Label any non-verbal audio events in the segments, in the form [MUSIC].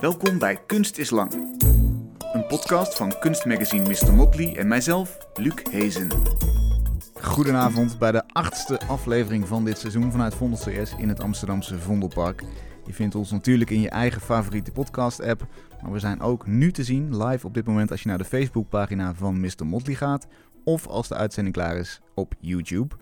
Welkom bij Kunst is Lang. Een podcast van kunstmagazine Mr. Motley en mijzelf, Luc Hezen. Goedenavond bij de achtste aflevering van dit seizoen vanuit Vondel CS in het Amsterdamse Vondelpark. Je vindt ons natuurlijk in je eigen favoriete podcast-app, maar we zijn ook nu te zien live op dit moment als je naar de Facebookpagina van Mr. Motley gaat of als de uitzending klaar is op YouTube.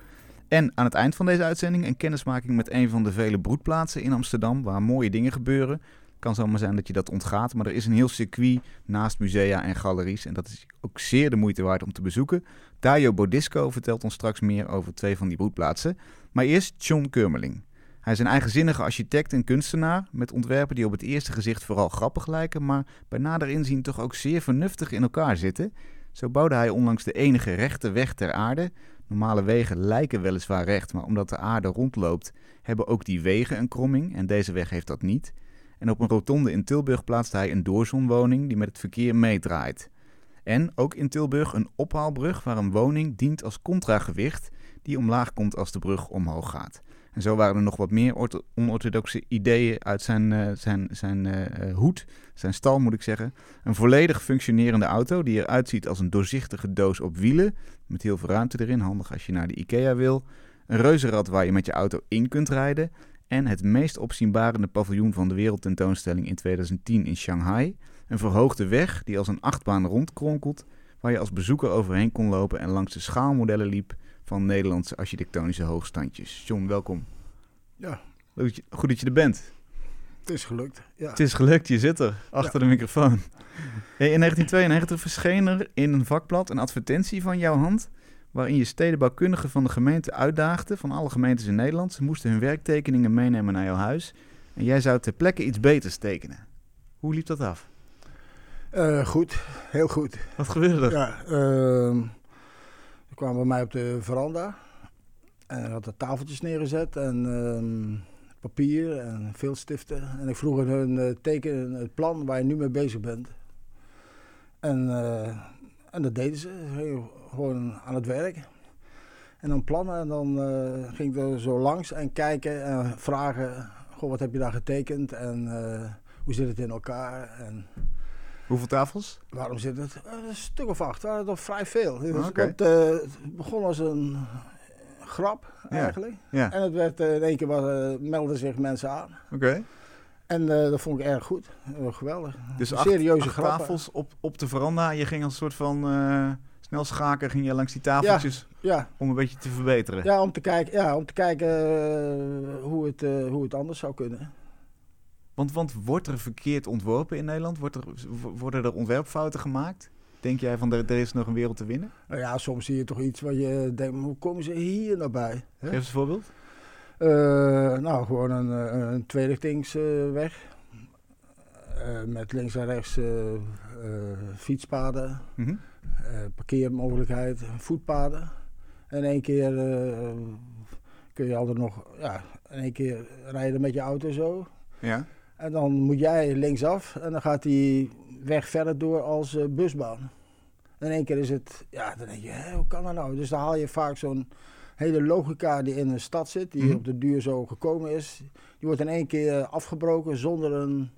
En aan het eind van deze uitzending een kennismaking met een van de vele broedplaatsen in Amsterdam waar mooie dingen gebeuren. Kan zomaar zijn dat je dat ontgaat, maar er is een heel circuit naast musea en galeries en dat is ook zeer de moeite waard om te bezoeken. Dario Bodisco vertelt ons straks meer over twee van die broedplaatsen. Maar eerst John Kurmeling. Hij is een eigenzinnige architect en kunstenaar met ontwerpen die op het eerste gezicht vooral grappig lijken, maar bij nader inzien toch ook zeer vernuftig in elkaar zitten. Zo bouwde hij onlangs de enige rechte weg ter aarde. Normale wegen lijken weliswaar recht, maar omdat de aarde rondloopt, hebben ook die wegen een kromming en deze weg heeft dat niet. En op een rotonde in Tilburg plaatst hij een doorzonwoning die met het verkeer meedraait. En ook in Tilburg een ophaalbrug waar een woning dient als contragewicht die omlaag komt als de brug omhoog gaat. En zo waren er nog wat meer onorthodoxe ideeën uit zijn, uh, zijn, zijn uh, hoed, zijn stal moet ik zeggen. Een volledig functionerende auto die eruit ziet als een doorzichtige doos op wielen, met heel veel ruimte erin, handig als je naar de IKEA wil. Een reuzenrad waar je met je auto in kunt rijden. En het meest opzienbarende paviljoen van de wereldtentoonstelling in 2010 in Shanghai. Een verhoogde weg die als een achtbaan rondkronkelt, waar je als bezoeker overheen kon lopen en langs de schaalmodellen liep van Nederlandse architectonische hoogstandjes. John, welkom. Ja. Goed dat je er bent. Het is gelukt, ja. Het is gelukt, je zit er, achter de microfoon. Hey, in 1992 verscheen er in een vakblad een advertentie van jouw hand... waarin je stedenbouwkundigen van de gemeente uitdaagde... van alle gemeentes in Nederland. Ze moesten hun werktekeningen meenemen naar jouw huis... en jij zou ter plekke iets beters tekenen. Hoe liep dat af? Uh, goed, heel goed. Wat gebeurde er? Ja, uh, ze kwamen bij mij op de veranda. En had er tafeltjes neergezet en uh, papier en veel stiften. En ik vroeg hun uh, teken het plan waar je nu mee bezig bent. En, uh, en dat deden ze, gewoon aan het werk. En dan plannen en dan uh, ging ik er zo langs en kijken en vragen... Goh, wat heb je daar getekend en hoe zit het in elkaar? En, Hoeveel tafels? Waarom zit het? een stuk of acht, waren er vrij veel. Dus okay. het, het begon als een grap eigenlijk. Ja. En het werd in één keer wat, melden zich mensen aan. Oké. En uh, dat vond ik erg goed. geweldig. Dus acht, serieuze acht tafels op, op de veranda. Je ging als een soort van schaken, ging je langs die tafeltjes ja, ja. om een beetje te verbeteren. Ja, om te kijken, ja, om te kijken hoe, het, hoe het anders zou kunnen. Want, want wordt er verkeerd ontworpen in Nederland? Wordt er, worden er ontwerpfouten gemaakt? Denk jij van er, er is nog een wereld te winnen? Nou ja, soms zie je toch iets waar je denkt, hoe komen ze hier nou bij? Hè? Geef eens een voorbeeld. Uh, nou, gewoon een, een tweerichtingsweg. Uh, met links en rechts uh, fietspaden, mm -hmm. Parkeermogelijkheid, voetpaden. En één keer kun je altijd nog, ja, in één keer rijden met je auto zo. Ja. En dan moet jij linksaf en dan gaat die weg verder door als uh, busbaan. En in één keer is het, ja, dan denk je, hè, hoe kan dat nou? Dus dan haal je vaak zo'n hele logica die in een stad zit, die mm. op de duur zo gekomen is, die wordt in één keer afgebroken zonder een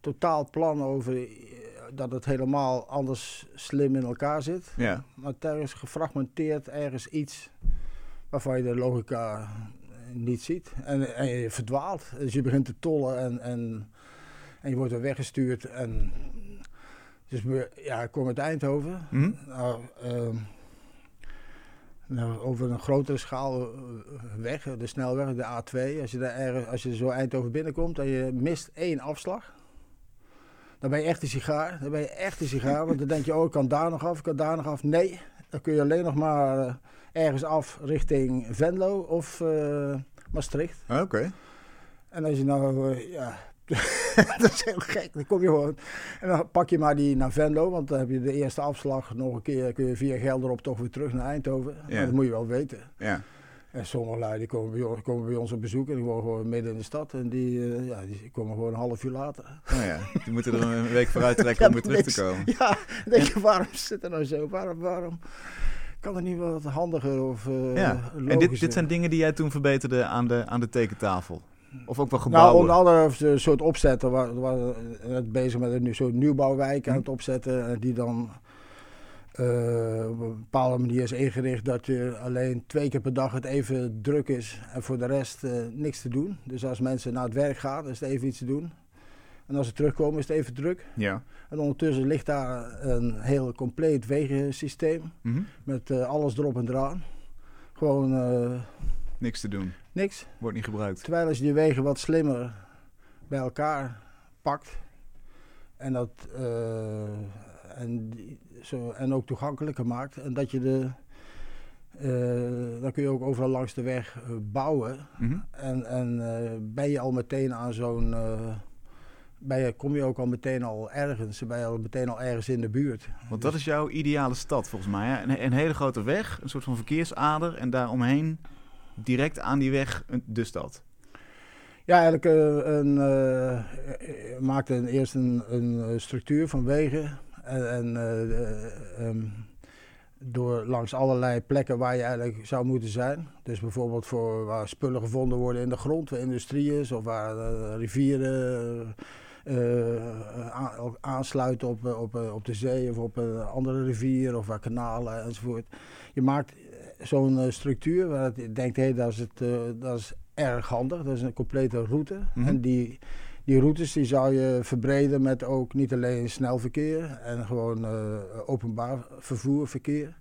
totaal plan over dat het helemaal anders slim in elkaar zit. Ja. Maar er is gefragmenteerd ergens iets waarvan je de logica niet ziet. En, en je verdwaalt. Dus je begint te tollen en, en, en je wordt er weggestuurd. En, dus ja, ik kom uit Eindhoven. Mm. Nou, uh, nou, over een grotere schaal uh, weg, de snelweg, de A2. Als je, daar ergens, als je zo Eindhoven binnenkomt en je mist één afslag. Dan ben je echt een sigaar. Dan ben je echt een sigaar. want dan denk je, oh, ik kan daar nog af, ik kan daar nog af. Nee, dan kun je alleen nog maar uh, ergens af richting Venlo of uh, Maastricht. Oké. Okay. En als je nou, uh, ja, [LAUGHS] dat is heel gek. Dan kom je gewoon. En dan pak je maar die naar Venlo, want dan heb je de eerste afslag nog een keer. Kun je via Gelderop toch weer terug naar Eindhoven. Ja. Dat moet je wel weten. Ja. En sommige lui die komen, bij ons, komen bij ons op bezoek en die wonen gewoon midden in de stad. En die, uh, ja, die komen gewoon een half uur later. Oh ja, die moeten er een week vooruit [LAUGHS] trekken om weer terug te komen. Ja, dan denk je, waarom zit er nou zo? Waarom, waarom kan het niet wat handiger of uh, ja. En dit, dit zijn dingen die jij toen verbeterde aan de, aan de tekentafel? Of ook wel gebouwen? Nou, onder andere een soort opzetten. We waren net bezig met een soort nieuwbouwwijk aan het opzetten. Die dan uh, op een bepaalde manier is ingericht dat je alleen twee keer per dag het even druk is. En voor de rest uh, niks te doen. Dus als mensen naar het werk gaan, is het even iets te doen. En als ze terugkomen, is het even druk. Ja. En ondertussen ligt daar een heel compleet wegensysteem. Mm Met uh, alles erop en eraan. Gewoon Niks te doen. Niks. Wordt niet gebruikt. Terwijl als je die wegen wat slimmer bij elkaar pakt en dat en, zo, en ook toegankelijker maakt en dat je de uh, dan kun je ook overal langs de weg uh, bouwen. Mm -hmm. En, en ben je al meteen aan zo'n. ben je, kom je ook al meteen al ergens. Ben je al meteen al ergens in de buurt. Want dat is jouw ideale stad volgens mij. Hè? Een, een hele grote weg, een soort van verkeersader. En daaromheen direct aan die weg de stad? Ja, eigenlijk een, maakte een, eerst een, een, structuur van wegen. En, en uh, um, door langs allerlei plekken waar je eigenlijk zou moeten zijn. Dus bijvoorbeeld voor waar spullen gevonden worden in de grond, waar industrie is, of waar rivieren aansluiten op, op, op de zee of op een andere rivier, of waar kanalen enzovoort. Je maakt zo'n structuur waar je denkt, hé, hey, dat, is het, dat is erg handig. Dat is een complete route. Mhm. En die, die routes die zou je verbreden met ook niet alleen snel verkeer en gewoon uh, openbaar vervoer, verkeer.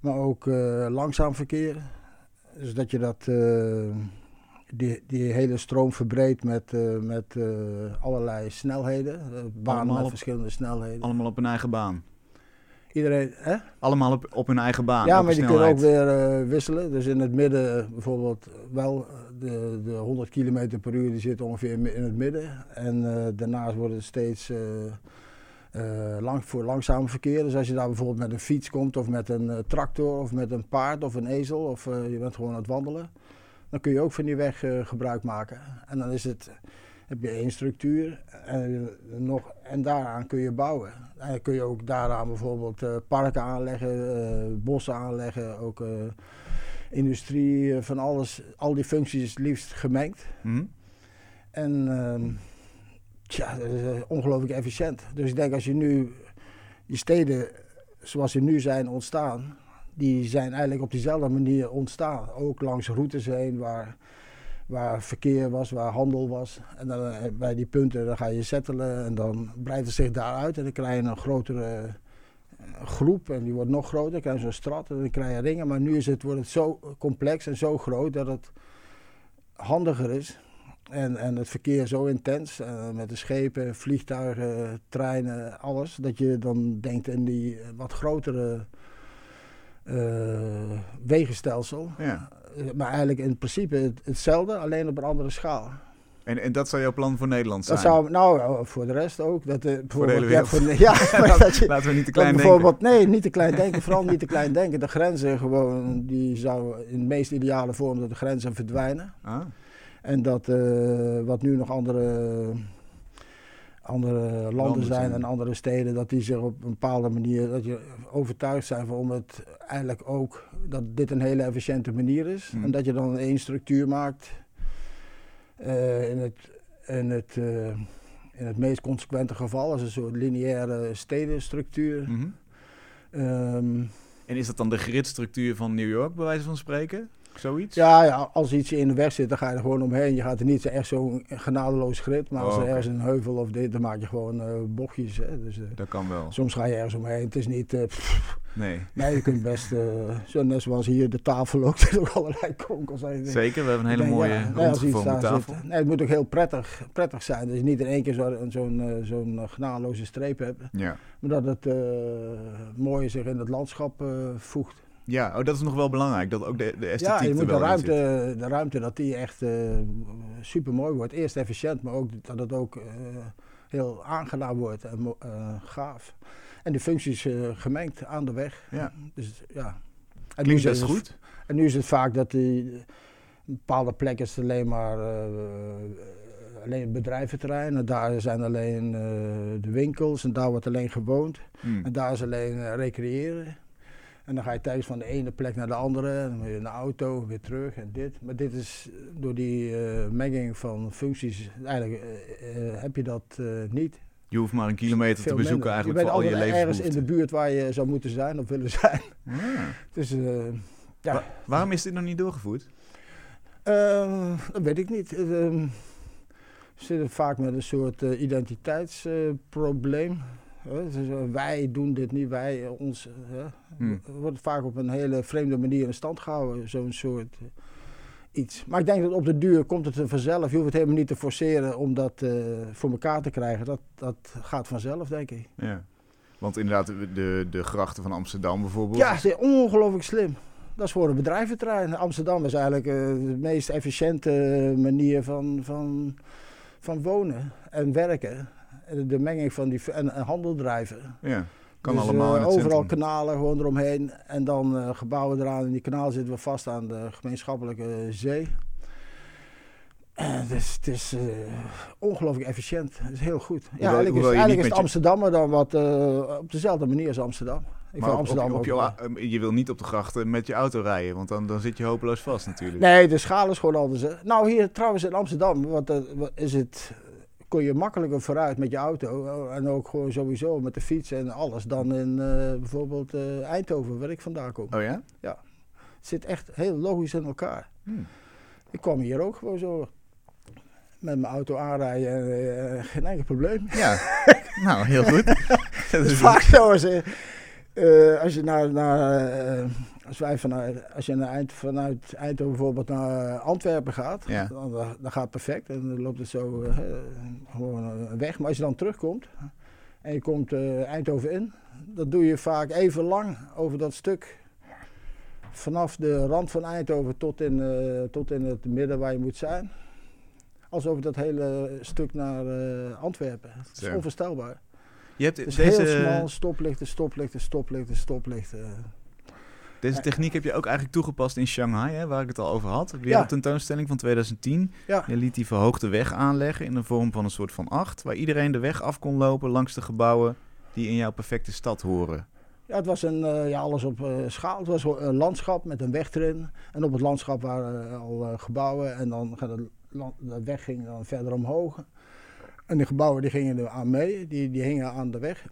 Maar ook langzaam verkeer. Dus dat je dat, die, die hele stroom verbreedt met, met allerlei snelheden. banen met verschillende snelheden. Allemaal op een eigen baan. Iedereen, hè? Allemaal op, op hun eigen baan. Ja, maar die kunnen ook weer uh, wisselen. Dus in het midden uh, bijvoorbeeld wel de, de 100 km per uur die zit ongeveer in het midden. En uh, daarnaast wordt het steeds lang, voor langzaam verkeer. Dus als je daar bijvoorbeeld met een fiets komt of met een tractor of met een paard of een ezel of je bent gewoon aan het wandelen. Dan kun je ook van die weg gebruik maken. En dan is het heb je één structuur en, nog, en daaraan kun je bouwen. En dan kun je ook daaraan bijvoorbeeld parken aanleggen, bossen aanleggen, ook industrie, van alles. Al die functies liefst gemengd. Mm. En ehm, tja, dat is ongelooflijk efficiënt. Dus ik denk als je nu die steden zoals ze nu zijn ontstaan, die zijn eigenlijk op diezelfde manier ontstaan. Ook langs routes heen waar waar verkeer was, waar handel was. En dan, eh, bij die punten dan ga je settelen en dan breidt het zich daaruit. En dan krijg je een grotere eh, groep en die wordt nog groter. Dan krijg je zo'n strat en dan krijg je ringen. Maar nu is het, wordt het zo complex en zo groot dat het handiger is. En, en het verkeer zo intens, uh, met de schepen, vliegtuigen, treinen, alles. Dat je dan denkt in die wat grotere uh, wegenstelsel. Ja. Eh, maar eigenlijk in principe hetzelfde, alleen op een andere schaal. En, en dat zou jouw plan voor Nederland zijn? Dat zou, nou, voor de rest ook. Dat, uh, voor de hele wereld? Ja, [LAUGHS] voor, ja dat je, laten we niet te klein denken. Nee, niet te klein denken. vooral niet te klein denken. De grenzen gewoon, die zouden in de meest ideale vorm dat de grenzen verdwijnen. Ah. En dat uh, wat nu nog andere andere landen, zijn, en andere steden, dat die zich op een bepaalde manier, dat je overtuigd zijn van om het eigenlijk ook, dat dit een hele efficiënte manier is. Hmm. En dat je dan één structuur maakt uh, in, het, in, het, uh, in het meest consequente geval, als een soort lineaire stedenstructuur. Mm um, en is dat dan de gridstructuur van New York, bij wijze van spreken? Zoiets? Ja, ja, als iets in de weg zit, dan ga je er gewoon omheen. Je gaat er niet echt zo'n genadeloos grid. Maar als oh, er ergens een heuvel of dit, dan maak je gewoon uh, bochtjes. Hè. Dus, uh, dat kan wel. Soms ga je ergens omheen. Het is niet... Uh, nee. Nee, je kunt best... zo net zoals hier de tafel ook. [LAUGHS] Er ook allerlei kronkels. Zeker, we hebben een hele mooie ja, rondgevormde tafel. Zit, nee, het moet ook heel prettig, prettig zijn. Je niet in één keer zo'n zo'n zo'n genadeloze streep hebt. Ja. Maar dat het mooi zich in het landschap voegt. Ja, oh, dat is nog wel belangrijk, dat ook de, de esthetiek Ja, je moet de ruimte, de ruimte, dat die echt uh, super mooi wordt. Eerst efficiënt, maar ook dat het ook uh, heel aangenaam wordt en uh, gaaf. En de functies gemengd aan de weg. Ja. Dus ja. En Klinkt best goed. En nu is het vaak dat die bepaalde plekken is alleen maar alleen het bedrijventerrein. En daar zijn alleen de winkels en daar wordt alleen gewoond. Hmm. En daar is alleen recreëren. En dan ga je tijdens van de ene plek naar de andere. En dan weer in de auto, weer terug en dit. Maar dit is door die uh, menging van functies, eigenlijk heb je dat niet. Je hoeft maar een kilometer te bezoeken eigenlijk je voor al je leven. ergens in de buurt waar je zou moeten zijn of willen zijn. [LAUGHS] Ja. dus, ja. waarom is dit nog niet doorgevoerd? dat weet ik niet. we zitten vaak met een soort identiteitsprobleem. Dus, eh, wij doen dit niet, wij, eh, ons. Hmm. wordt vaak op een hele vreemde manier in stand gehouden, zo'n soort eh, iets. Maar ik denk dat op de duur komt het er vanzelf. Je hoeft het helemaal niet te forceren om dat voor elkaar te krijgen. Dat, dat gaat vanzelf, denk ik. Ja. Want inderdaad, de, de grachten van Amsterdam bijvoorbeeld. Ja, ze ongelooflijk slim. Dat is voor een bedrijventerrein. Amsterdam is eigenlijk de meest efficiënte manier van, van, van wonen en werken de menging van die en, handel drijven. Ja, kan dus, allemaal. Uh, overal kanalen gewoon eromheen. En dan uh, gebouwen eraan. En die kanaal zitten we vast aan de gemeenschappelijke zee. dus het is uh, ongelooflijk efficiënt. Het is heel goed. Ja, eigenlijk is, eigenlijk is het Amsterdam dan wat op dezelfde manier als Amsterdam. Ik maar Amsterdam op, je, je, wil niet op de grachten met je auto rijden, want dan, dan zit je hopeloos vast natuurlijk. Nee, de schaal is gewoon anders. Nou, hier trouwens in Amsterdam wat, is het kon je makkelijker vooruit met je auto eh, en ook gewoon sowieso met de fiets en alles dan in uh, bijvoorbeeld uh, Eindhoven, waar ik vandaan kom. Oh ja? Ja. Het zit echt heel logisch in elkaar. Hmm. Ik kwam hier ook gewoon zo met mijn auto aanrijden en geen enkel probleem. Ja, [LAUGHS] nou heel goed. [LAUGHS] dat is vaak zo als, als je naar, naar als wij vanuit, als je naar Eind, vanuit Eindhoven bijvoorbeeld naar Antwerpen gaat, dan, dan, gaat het perfect en dan loopt het zo uh, gewoon weg. Maar als je dan terugkomt en je komt uh, Eindhoven in, dan doe je vaak even lang over dat stuk. Vanaf de rand van Eindhoven tot in, uh, tot in het midden waar je moet zijn. Als over dat hele stuk naar Antwerpen. Het is onvoorstelbaar. Je hebt het is deze... heel smal, stoplichten, stoplichten, stoplichten, stoplichten. Deze techniek heb je ook eigenlijk toegepast in Shanghai, hè, waar ik het al over had. De wereldtentoonstelling van 2010. Ja. Je liet die verhoogde weg aanleggen in de vorm van een soort van acht, waar iedereen de weg af kon lopen langs de gebouwen die in jouw perfecte stad horen. Ja, het was een, uh, ja, alles op uh, schaal. Het was een landschap met een weg erin. En op het landschap waren uh, al gebouwen. En dan de, de, weg ging dan verder omhoog. En de gebouwen die gingen er aan mee. Die, die hingen aan de weg.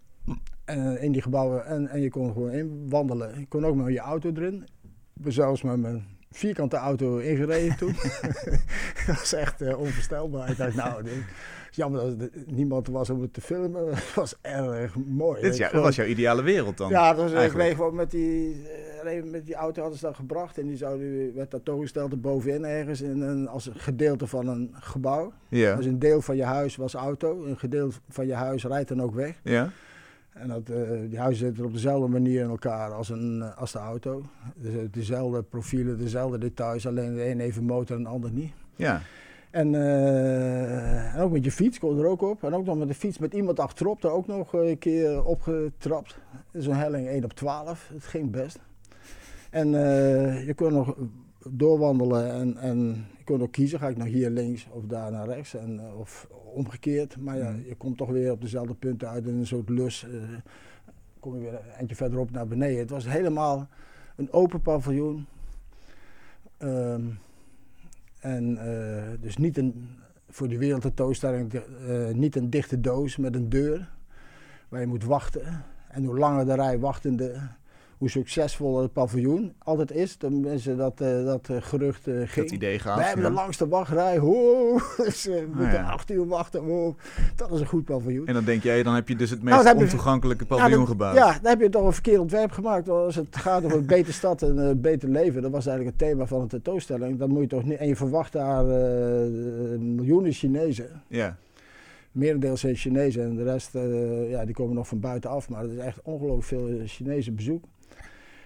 En in die gebouwen. En, en je kon gewoon in wandelen. Je kon ook met je auto erin. Ik ben zelfs met mijn vierkante auto ingereden toen. [LAUGHS] [LAUGHS] dat was echt uh, onvoorstelbaar. Ik dacht, nou, dit, jammer dat er niemand was om het te filmen. Het was erg mooi. Dit ja, dat was jouw ideale wereld dan? Ja, dat was, ik reed gewoon met die, met die auto hadden ze dan gebracht. En die zou, werd dat toegesteld bovenin ergens in een, als een gedeelte van een gebouw. Ja. Dus een deel van je huis was auto. Een gedeelte van je huis rijdt dan ook weg. Ja. En dat, uh, die huizen zitten op dezelfde manier in elkaar als, een, eh, als de auto. Dus, uh, dezelfde profielen, dezelfde details, alleen de een even motor en de ander niet. Ja. En, en, ook met je fiets kon er ook op. En ook nog met de fiets met iemand achterop, daar ook nog een keer opgetrapt. Zo'n helling 1 op 12, het ging best. En je kon nog doorwandelen en, en je kon ook kiezen, ga ik naar hier links of daar naar rechts. En, of omgekeerd. Maar ja, mm. je komt toch weer op dezelfde punten uit in een soort lus. Uh, kom je weer een eindje verderop naar beneden. Het was helemaal een open paviljoen. Ehm, en uh, dus niet een, voor die wereldtentoonstelling, uh, niet een dichte doos met een deur waar je moet wachten. En hoe langer de rij wachtende, hoe succesvol het paviljoen altijd is. Mensen dat, uh, dat uh, gerucht uh, ging. Dat idee gaat. We hebben de langste wachtrij. Ho, dus, [LAUGHS] we ah, moeten acht uur wachten. Ho, dat is een goed paviljoen. En dan denk jij, dan heb je dus het nou, meest ontoegankelijke paviljoen gebouwd. Ja, dan heb je toch een verkeerd ontwerp gemaakt. Als het gaat over [LAUGHS] een betere stad en een beter leven. Dat was eigenlijk het thema van de tentoonstelling. Dan moet je toch niet... En je verwacht daar miljoenen Chinezen. Ja merendeel zijn Chinezen en de rest ja, die komen nog van buitenaf. Maar er is echt ongelooflijk veel Chinese bezoek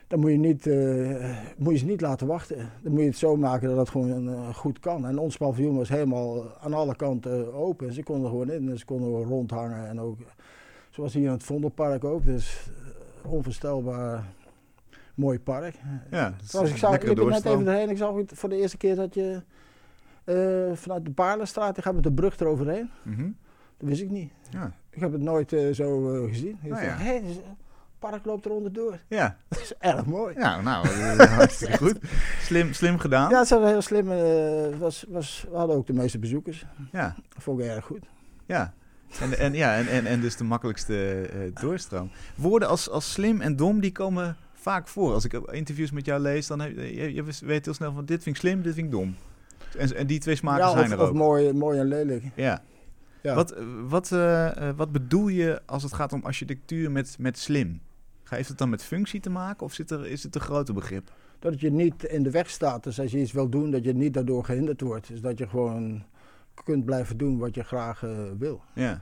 dan moet je, niet, uh, moet je ze niet laten wachten. Dan moet je het zo maken dat het gewoon uh, goed kan. En ons paviljoen was helemaal aan alle kanten open. Ze konden gewoon in, ze konden gewoon rondhangen. En ook, zoals hier in het Vondelpark ook. Dus onvoorstelbaar mooi park. Ja, Zoals ik zag, ik ben net even erheen. Ik zag voor de eerste keer dat je vanuit de Baarlenstraat, je gaat met de brug eroverheen. Mm Dat wist ik niet. Ja. Ik heb het nooit zo gezien. Ik nou dacht, ja. hey, park loopt er onderdoor. Ja. [LAUGHS] Dat is erg mooi. Ja, nou, hartstikke [LAUGHS] goed. Slim, slim gedaan. Ja, het was heel slim. Uh, was, was, we hadden ook de meeste bezoekers. Ja. Dat vond ik erg goed. Ja. En, en, ja, en, en, en dus de makkelijkste uh, doorstroom. Woorden als, als slim en dom, die komen vaak voor. Als ik interviews met jou lees, dan heb je, je weet heel snel van dit vind ik slim, dit vind ik dom. En, en die twee smaken ja, zijn of, er ook. Of mooi, mooi en lelijk. Ja. ja. Wat, wat, uh, wat bedoel je als het gaat om architectuur met, met slim? Heeft het dan met functie te maken of zit er, is het een groter begrip? Dat je niet in de weg staat. Dus als je iets wil doen, dat je niet daardoor gehinderd wordt. Dus dat je gewoon kunt blijven doen wat je graag uh, wil. Ja.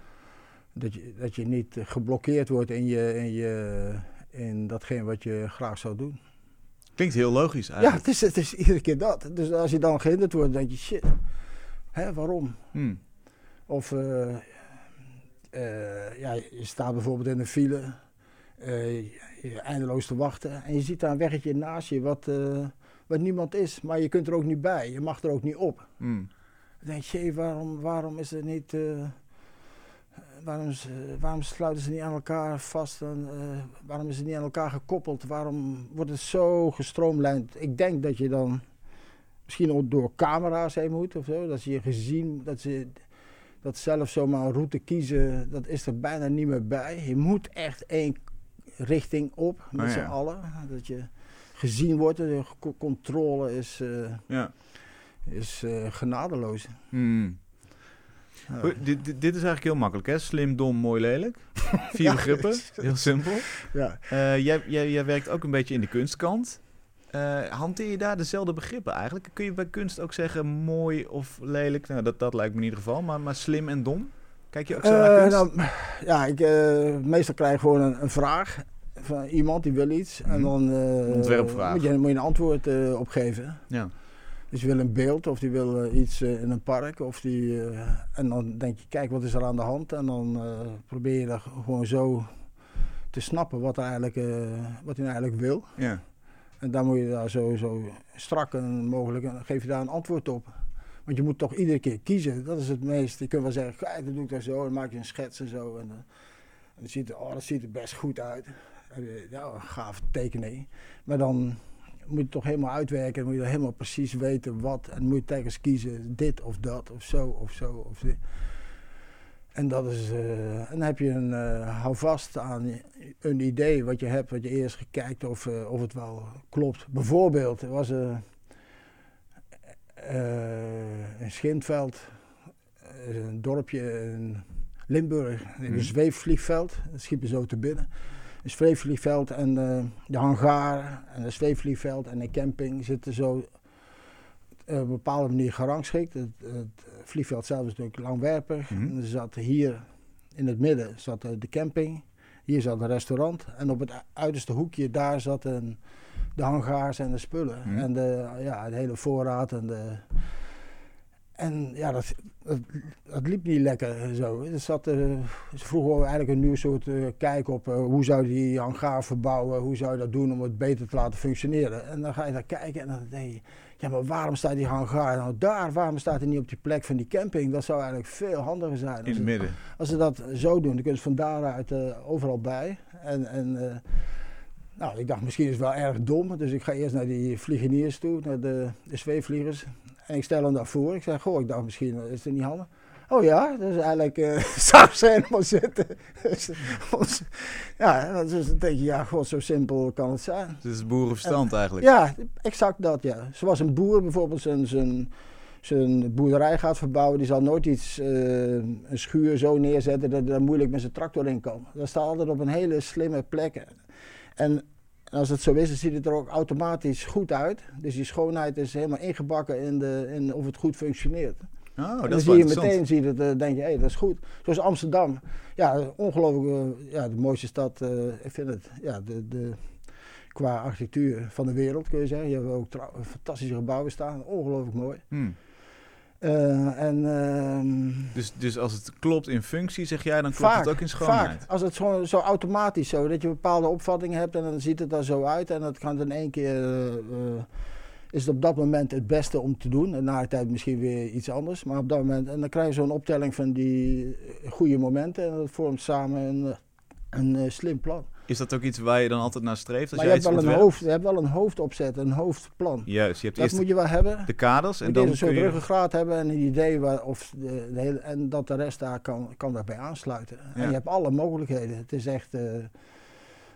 Dat je, dat je niet geblokkeerd wordt in, je, in, je, in datgene wat je graag zou doen. Klinkt heel logisch eigenlijk. Ja, het is, het is iedere keer dat. Dus als je dan gehinderd wordt, dan denk je, shit, hè, waarom? Hmm. Of uh, uh, ja, je staat bijvoorbeeld in een file, uh, je eindeloos te wachten en je ziet daar een weggetje naast je wat, wat niemand is, maar je kunt er ook niet bij, je mag er ook niet op. Hmm. Dan denk je, waarom, waarom is er niet... Waarom, waarom, sluiten ze niet aan elkaar vast? En, waarom is het niet aan elkaar gekoppeld? Waarom wordt het zo gestroomlijnd? Ik denk dat je dan misschien ook door camera's heen moet of zo. Dat ze je gezien, dat ze dat zelf zomaar een route kiezen, dat is er bijna niet meer bij. Je moet echt één richting op met Oh, z'n ja. allen. Dat je gezien wordt, de co- controle is, uh, Ja. is uh, genadeloos. Hmm. Dit, dit, dit is eigenlijk heel makkelijk, hè? Slim, dom, mooi, lelijk. [LAUGHS] Vier Ja. begrippen, heel simpel. Ja. Eh, jij, jij, jij werkt ook een beetje in de kunstkant. Eh, hanteer je daar dezelfde begrippen eigenlijk? Kun je bij kunst ook zeggen mooi of lelijk? Nou, dat, dat lijkt me in ieder geval. Maar, maar slim en dom? Kijk je ook zo naar Eh, kunst? nou, ja, ik, eh, meestal krijg gewoon een, een vraag van iemand die wil iets. En Mhm. dan eh, Ontwerpvraag. Moet, je, moet je een antwoord eh, op geven. ja. Dus je wil een beeld of die wil iets in een park. Of die, en dan denk je, kijk wat is er aan de hand. En dan probeer je dat gewoon zo te snappen wat, er eigenlijk, wat hij nou eigenlijk wil. ja. En dan moet je daar zo, zo strak en mogelijk, geef je daar een antwoord op. Want je moet toch iedere keer kiezen. Dat is het meest. Je kunt wel zeggen, kijk, dat doe ik dan zo. Dan maak je een schets en zo. En, eh, en dan ziet, oh, dat ziet er best goed uit. Ja, een gaaf tekening. Maar dan moet je toch helemaal uitwerken. Dan moet je helemaal precies weten wat. En dan moet je telkens kiezen, dit of dat of zo of zo. Of dit. En, dat is, eh, en dan heb je een, eh, hou vast aan een idee wat je hebt, wat je eerst gekijkt of, of het wel klopt. Bijvoorbeeld, er was een Schintveld, eh, een dorpje in Limburg, een Mhm. zweefvliegveld, dat me zo te binnen. Een zweefvliegveld en eh, de hangar en een zweefvliegveld en een camping zitten zo op een bepaalde manier gerangschikt. Het, het vliegveld zelf is natuurlijk langwerpig. En er zat hier in het midden zat eh, de camping. Hier zat een restaurant. En op het uiterste hoekje daar zat een, de hangaars en de spullen. Mhm. En de, ja, de hele voorraad. En, de, en ja, dat, dat, dat liep niet lekker zo. Er zat, eh, ze vroegen we eigenlijk een nieuw soort eh, kijk op. eh, hoe zou die hangaar verbouwen? Hoe zou je dat doen om het beter te laten functioneren? En dan ga je daar kijken en dan denk je... Ja, maar waarom staat die hangaar nou daar? Waarom staat hij niet op die plek van die camping? Dat zou eigenlijk veel handiger zijn. In het midden. als ze dat zo doen, dan kunnen ze van daaruit overal bij. En, en nou, ik dacht misschien is het wel erg dom. Dus ik ga eerst naar die vliegeniers toe, naar de, de zweefvliegers. En ik stel hem daar voor. Ik zeg, goh, ik dacht misschien eh, is het niet handig. Oh ja, dus eigenlijk eh [LAUGHS] zou ze helemaal zitten. Dus, ja, dus dan denk je, ja, god, zo simpel kan het zijn. Dus het is boerenverstand eigenlijk. Ja, exact dat, ja. Zoals een boer bijvoorbeeld zijn, zijn, zijn boerderij gaat verbouwen, die zal nooit iets, eh, een schuur zo neerzetten dat daar moeilijk met zijn tractor in kan. Dat staat altijd op een hele slimme plek. En als het zo is, dan ziet het er ook automatisch goed uit. Dus die schoonheid is helemaal ingebakken in, de, in of het goed functioneert. Oh, En dat dan zie je meteen, zie je het, eh, denk je, hé, dat is goed. Zoals Amsterdam. Ja, ongelooflijk, eh, ja, de mooiste stad, eh, ik vind het, ja, de, de, qua architectuur van de wereld, kun je zeggen. Je hebt ook fantastische gebouwen staan, ongelooflijk mooi. Hmm. Eh, en ehm, Dus, dus als het klopt in functie, zeg jij, dan klopt vaak, het ook in schoonheid. vaak, als het zo, zo automatisch zo, dat je bepaalde opvattingen hebt en dan ziet het er zo uit en dat kan in één keer, eh, is het op dat moment het beste om te doen. En na de tijd misschien weer iets anders, maar op dat moment, en dan krijg je zo'n optelling van die goede momenten en dat vormt samen een, een eh, slim plan. Is dat ook iets waar je dan altijd naar streeft? Als maar je, hebt wel een hoofd, je hebt wel een hoofdopzet, een hoofdplan. Juist, je hebt dat eerst moet je wel hebben. De kaders en dan een soort ruggengraat hebben en een idee waar, of de, de hele, en dat de rest daar kan, kan daarbij aansluiten. En je hebt alle mogelijkheden. Het is echt. Uh,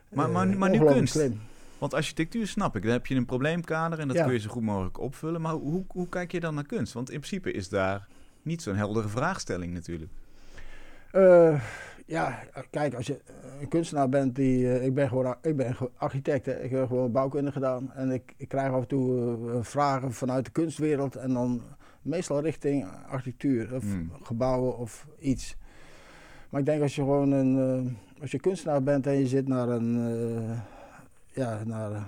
maar, maar, maar nu kunst. Want architectuur snap ik, dan heb je een probleemkader en dat kun je zo goed mogelijk opvullen. Maar hoe, hoe kijk je dan naar kunst? Want in principe is daar niet zo'n heldere vraagstelling natuurlijk. Uh, ja, kijk, als je een kunstenaar bent die. Uh, ik ben gewoon ik ben architect, hè. ik heb gewoon bouwkunde gedaan. En ik, ik krijg af en toe uh, vragen vanuit de kunstwereld. En dan meestal richting architectuur of hmm. gebouwen of iets. Maar ik denk als je gewoon een. als je kunstenaar bent en je zit naar een. ja, naar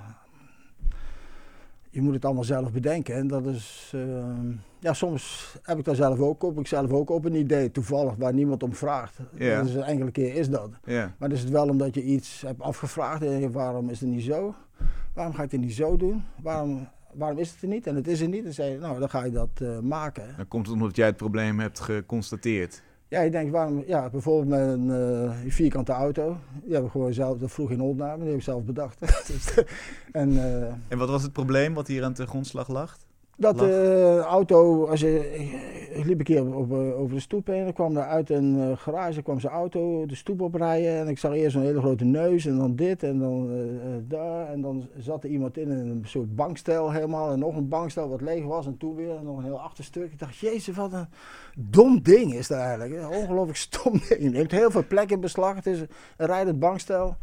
je moet het allemaal zelf bedenken. En dat is, ehm, ja, soms heb ik daar zelf ook op. Ik zelf ook op een idee, toevallig, waar niemand om vraagt. Ja. Dus een enkele keer is dat. Ja. Maar is het wel omdat je iets hebt afgevraagd en je waarom is het niet zo? Waarom ga ik het niet zo doen? Waarom, waarom is het er niet? En het is er niet. En dan zei je, nou, dan ga je dat uh, maken. Dan komt het omdat jij het probleem hebt geconstateerd. Ja, je denkt, waarom, ja, bijvoorbeeld met een uh, vierkante auto. Die we gewoon zelf, dat vroeg in opname, die heb ik zelf bedacht. [LAUGHS] en, uh, en wat was het probleem wat hier aan de grondslag lag? Dat de uh, auto, als je, ik liep een keer op, uh, over de stoep heen, dan kwam er uit een uh, garage kwam zijn auto de stoep oprijden en ik zag eerst een hele grote neus en dan dit en dan daar en dan zat er iemand in een soort bankstel helemaal en nog een bankstel wat leeg was en toen weer en nog een heel achterstuk. Ik dacht, jezus wat een dom ding is dat eigenlijk, een ongelooflijk stom [LAUGHS] ding. Je neemt heel veel plek in beslag, het is een rijdend bankstel.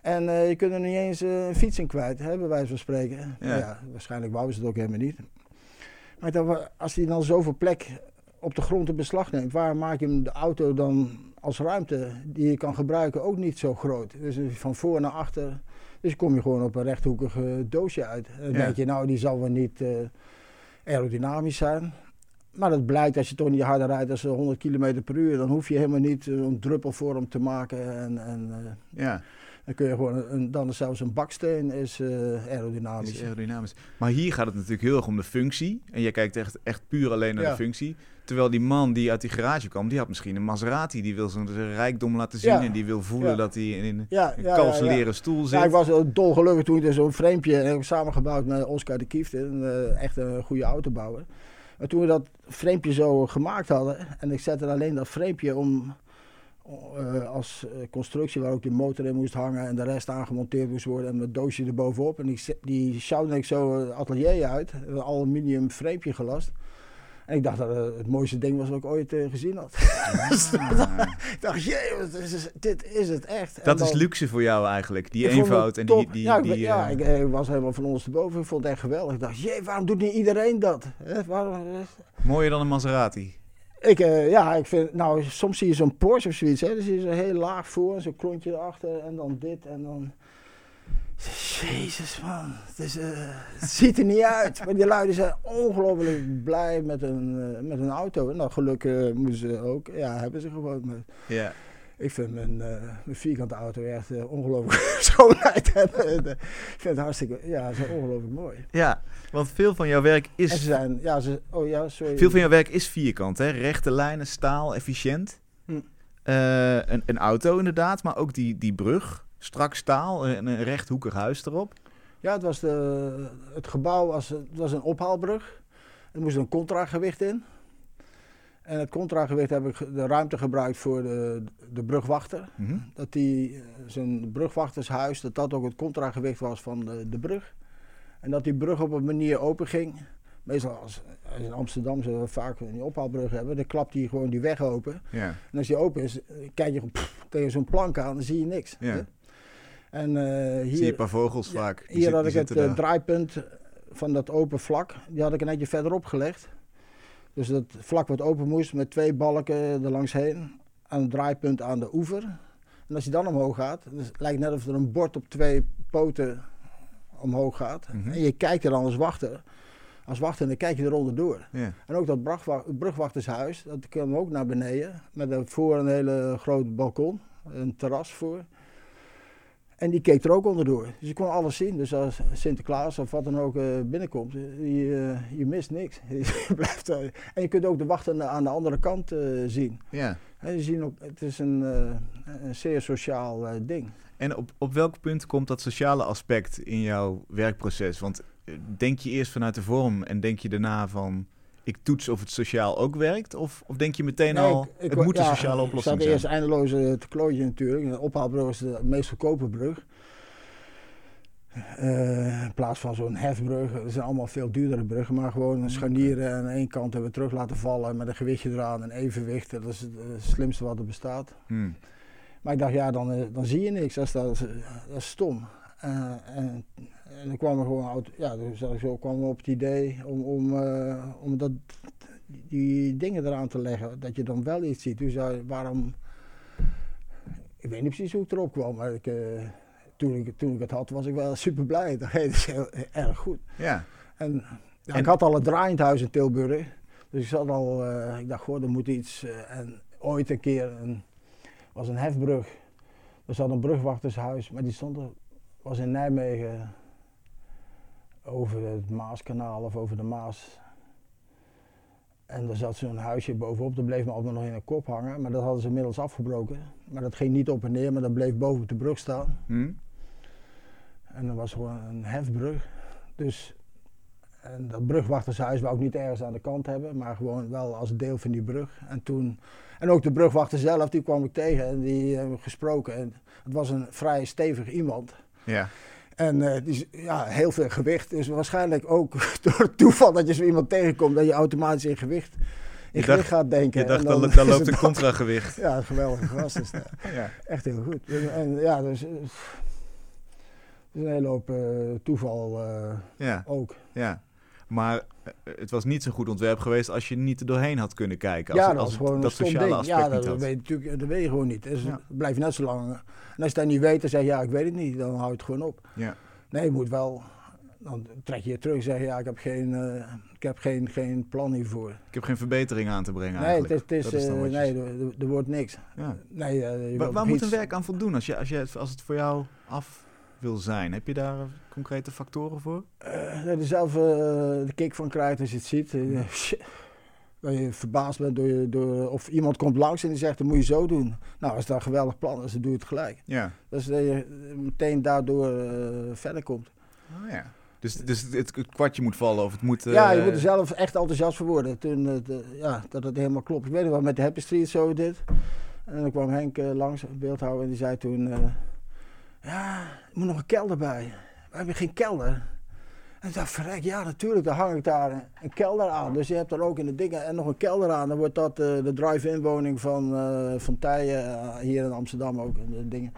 En je kunt er niet eens een fiets in kwijt, hè, bij wijze van spreken. Ja. ja waarschijnlijk wouden ze het ook helemaal niet. Maar dan, als hij dan zoveel plek op de grond in beslag neemt, waar maak je hem de auto dan als ruimte die je kan gebruiken ook niet zo groot? Dus van voor naar achter. Dus kom je gewoon op een rechthoekig doosje uit. Dan denk je, nou, die zal wel niet uh, aerodynamisch zijn. Maar dat blijkt als je toch niet harder rijdt dan 100 km per uur, dan hoef je helemaal niet een druppelvorm te maken. En, en, ja. Dan kun je gewoon, een, dan zelfs een baksteen is uh, aerodynamisch. Is aerodynamisch. Maar hier gaat het natuurlijk heel erg om de functie. En jij kijkt echt, echt puur alleen naar de functie. Terwijl die man die uit die garage kwam, die had misschien een Maserati. Die wil zijn rijkdom laten zien en die wil voelen dat hij in, een kalse stoel zit. Ja, ik was dolgelukkig toen ik zo'n framepje heb samengebouwd met Oscar de Kiefte. Een, uh, echt een goede autobouwer. Maar toen we dat framepje zo gemaakt hadden en ik zette alleen dat framepje om uh, als uh, constructie waar ook de motor in moest hangen en de rest aangemonteerd moest worden en het doosje erbovenop. En die, die sjouwde ik zo het atelier uit, een aluminium frameje gelast. En ik dacht dat het het mooiste ding was wat ik ooit uh, gezien had. Ah. [LAUGHS] ik dacht, jee, dit is het echt. Dat is luxe voor jou eigenlijk, die eenvoud en die... die, ja, die, ik, ja ik, ik, was helemaal van ons te boven. Ik vond het echt geweldig. Ik dacht, jee, waarom doet niet iedereen dat? Waarom, Mooier dan een Maserati? Ik, uh, ja, ik vind, nou, soms zie je zo'n Porsche of zoiets, hè. Dan zie je zo heel laag voor en zo'n klontje erachter en dan dit en dan... Jezus man, het, het ziet er niet uit. Maar die luiden zijn ongelooflijk blij met een, uh, met een auto. Nou, gelukkig moeten ze ook, ja, hebben ze gewoon. Ja. Ik vind mijn, uh, mijn vierkante auto echt uh, ongelooflijk [LAUGHS] schoonheid hebben. [LAUGHS] ik vind het hartstikke, ja, ze ongelooflijk mooi. Ja, want veel van jouw werk is... En ze zijn, ja, ze, oh ja, sorry. Veel van jouw werk is vierkant, hè? Rechte lijnen, staal, efficiënt. Hm. Uh, een, een auto inderdaad, maar ook die, die brug. Strak staal en een rechthoekig huis erop. Ja, het, was de, het gebouw was, het was een ophaalbrug. Er moest een contragewicht in. En het contragewicht heb ik de ruimte gebruikt voor de, de brugwachter. Mm -hmm. Dat die, zijn brugwachtershuis, dat dat ook het contragewicht was van de, de brug. En dat die brug op een manier open ging. Meestal als, in Amsterdam zullen we vaak een ophaalbrug hebben, dan klapt die gewoon die weg open. En als die open is, kijk je pff, tegen zo'n plank aan, dan zie je niks. En uh, hier, zie je een paar vogels vaak. Die hier had ik het uh, draaipunt van dat open vlak, die had ik een netje verderop gelegd. Dus dat vlak wat open moest met twee balken er langs heen. Aan het draaipunt aan de oever. En als je dan omhoog gaat, dus het lijkt net of er een bord op twee poten omhoog gaat. Mm -hmm. En je kijkt er dan als wachter. Als wachter dan kijk je eronder door. Yeah. En ook dat brugwachtershuis, dat kwam ook naar beneden. Met voor een hele groot balkon, een terras voor. En die keek er ook onderdoor. Dus je kon alles zien. Dus als Sinterklaas of wat dan ook binnenkomt, je, je mist niks. [LAUGHS] je blijft, en je kunt ook de wacht aan de, andere kant zien. Ja. En je ziet ook, het is een, een zeer sociaal ding. En op, op welk punt komt dat sociale aspect in jouw werkproces? Want denk je eerst vanuit de vorm en denk je daarna van ik toets of het sociaal ook werkt? Of, of denk je meteen al, het moet een sociale oplossing zijn? Het eerst eindeloze te klooien natuurlijk. De ophaalbrug is de meest goedkope brug. Uh, in plaats van zo'n hefbrug, er zijn allemaal veel duurdere bruggen, maar gewoon een scharnieren en aan één kant hebben we terug laten vallen met een gewichtje eraan en evenwicht. Dat is het, slimste wat er bestaat. Hmm. Maar ik dacht, ja, dan, eh, dan zie je niks. Dat is, dat is, dat is stom. Uh, en en dan kwam er gewoon ja, dus zo kwam op het idee om, om, uh, om dat, die dingen eraan te leggen, dat je dan wel iets ziet. Dus uh, waarom, ik weet niet precies hoe ik erop kwam, maar ik, uh, toen, ik, toen ik het had was ik wel [LAUGHS] super blij. Dat is heel, erg goed. Ja. En, ja, en, ik had al een draaiend huis in Tilburg, dus ik zat al, ik dacht gewoon er moet iets. en ooit een keer een, was een hefbrug, er zat een brugwachtershuis, maar die stond er, was in Nijmegen over het Maaskanaal of over de Maas. En er zat zo'n huisje bovenop, dat bleef me altijd nog in een kop hangen. Maar dat hadden ze inmiddels afgebroken. Maar dat ging niet op en neer, maar dat bleef boven op de brug staan. Hmm. En dat was gewoon een hefbrug. Dus en dat brugwachtershuis wou ik niet ergens aan de kant hebben, maar gewoon wel als deel van die brug. En, toen, en ook de brugwachter zelf, die kwam ik tegen en die hebben we gesproken. En het was een vrij stevig iemand. Ja. En uh, die, ja, heel veel gewicht. Dus waarschijnlijk ook [LAUGHS] door het toeval dat je zo iemand tegenkomt, dat je automatisch in gewicht, in gewicht gaat denken. Je dacht, dan, dan, [LAUGHS] dan loopt een [LAUGHS] contragewicht. Ja, een geweldige gast is dat. ja. Echt heel goed. En, ja, dus, uh, een hele hoop uh, toeval ja. ook. Ja. Maar het was niet zo'n goed ontwerp geweest als je niet er doorheen had kunnen kijken. Als, ja, dat, als gewoon dat sociale aspect ja, dat, niet weet natuurlijk, dat weet je gewoon niet. Dus ja. blijf je net zo lang. En als je dat niet weet, dan zeg je ja, ik weet het niet. Dan hou je het gewoon op. Ja. Nee, je moet wel. Dan trek je je terug en zeg je ja, ik heb geen, uh, ik heb geen, geen plan hiervoor. Ik heb geen verbetering aan te brengen. Nee, het is, het is, uh, nee er, er, wordt niks. Ja. Nee, uh, waar moet een werk aan voldoen als, je, als, je, als het voor jou af wil zijn? Heb je daar concrete factoren voor? Uh, je zelf de kick van krijgt als je het ziet. [LAUGHS] dat je verbaasd bent door, door, of iemand komt langs en die zegt, dat moet je zo doen. Nou, als dat een geweldig plan is, dan doe je het gelijk. Ja. Dus dat je meteen daardoor uh, verder komt. Oh, ja. Dus, dus het, kwartje moet vallen of het moet... Ja, je moet er zelf echt enthousiast voor worden. Toen, uh, ja, dat het helemaal klopt. Ik weet nog wel, met de Happy Street zo dit. En dan kwam Henk langs, beeldhouwer, en die zei toen... ja, er moet nog een kelder bij. We hebben geen kelder. En ik dacht, verrek, ja natuurlijk, dan hang ik daar een, kelder aan. Dus je hebt er ook in de dingen en nog een kelder aan. Dan wordt dat uh, de drive-in woning van, uh, van Tijen, uh, hier in Amsterdam ook. De dingen.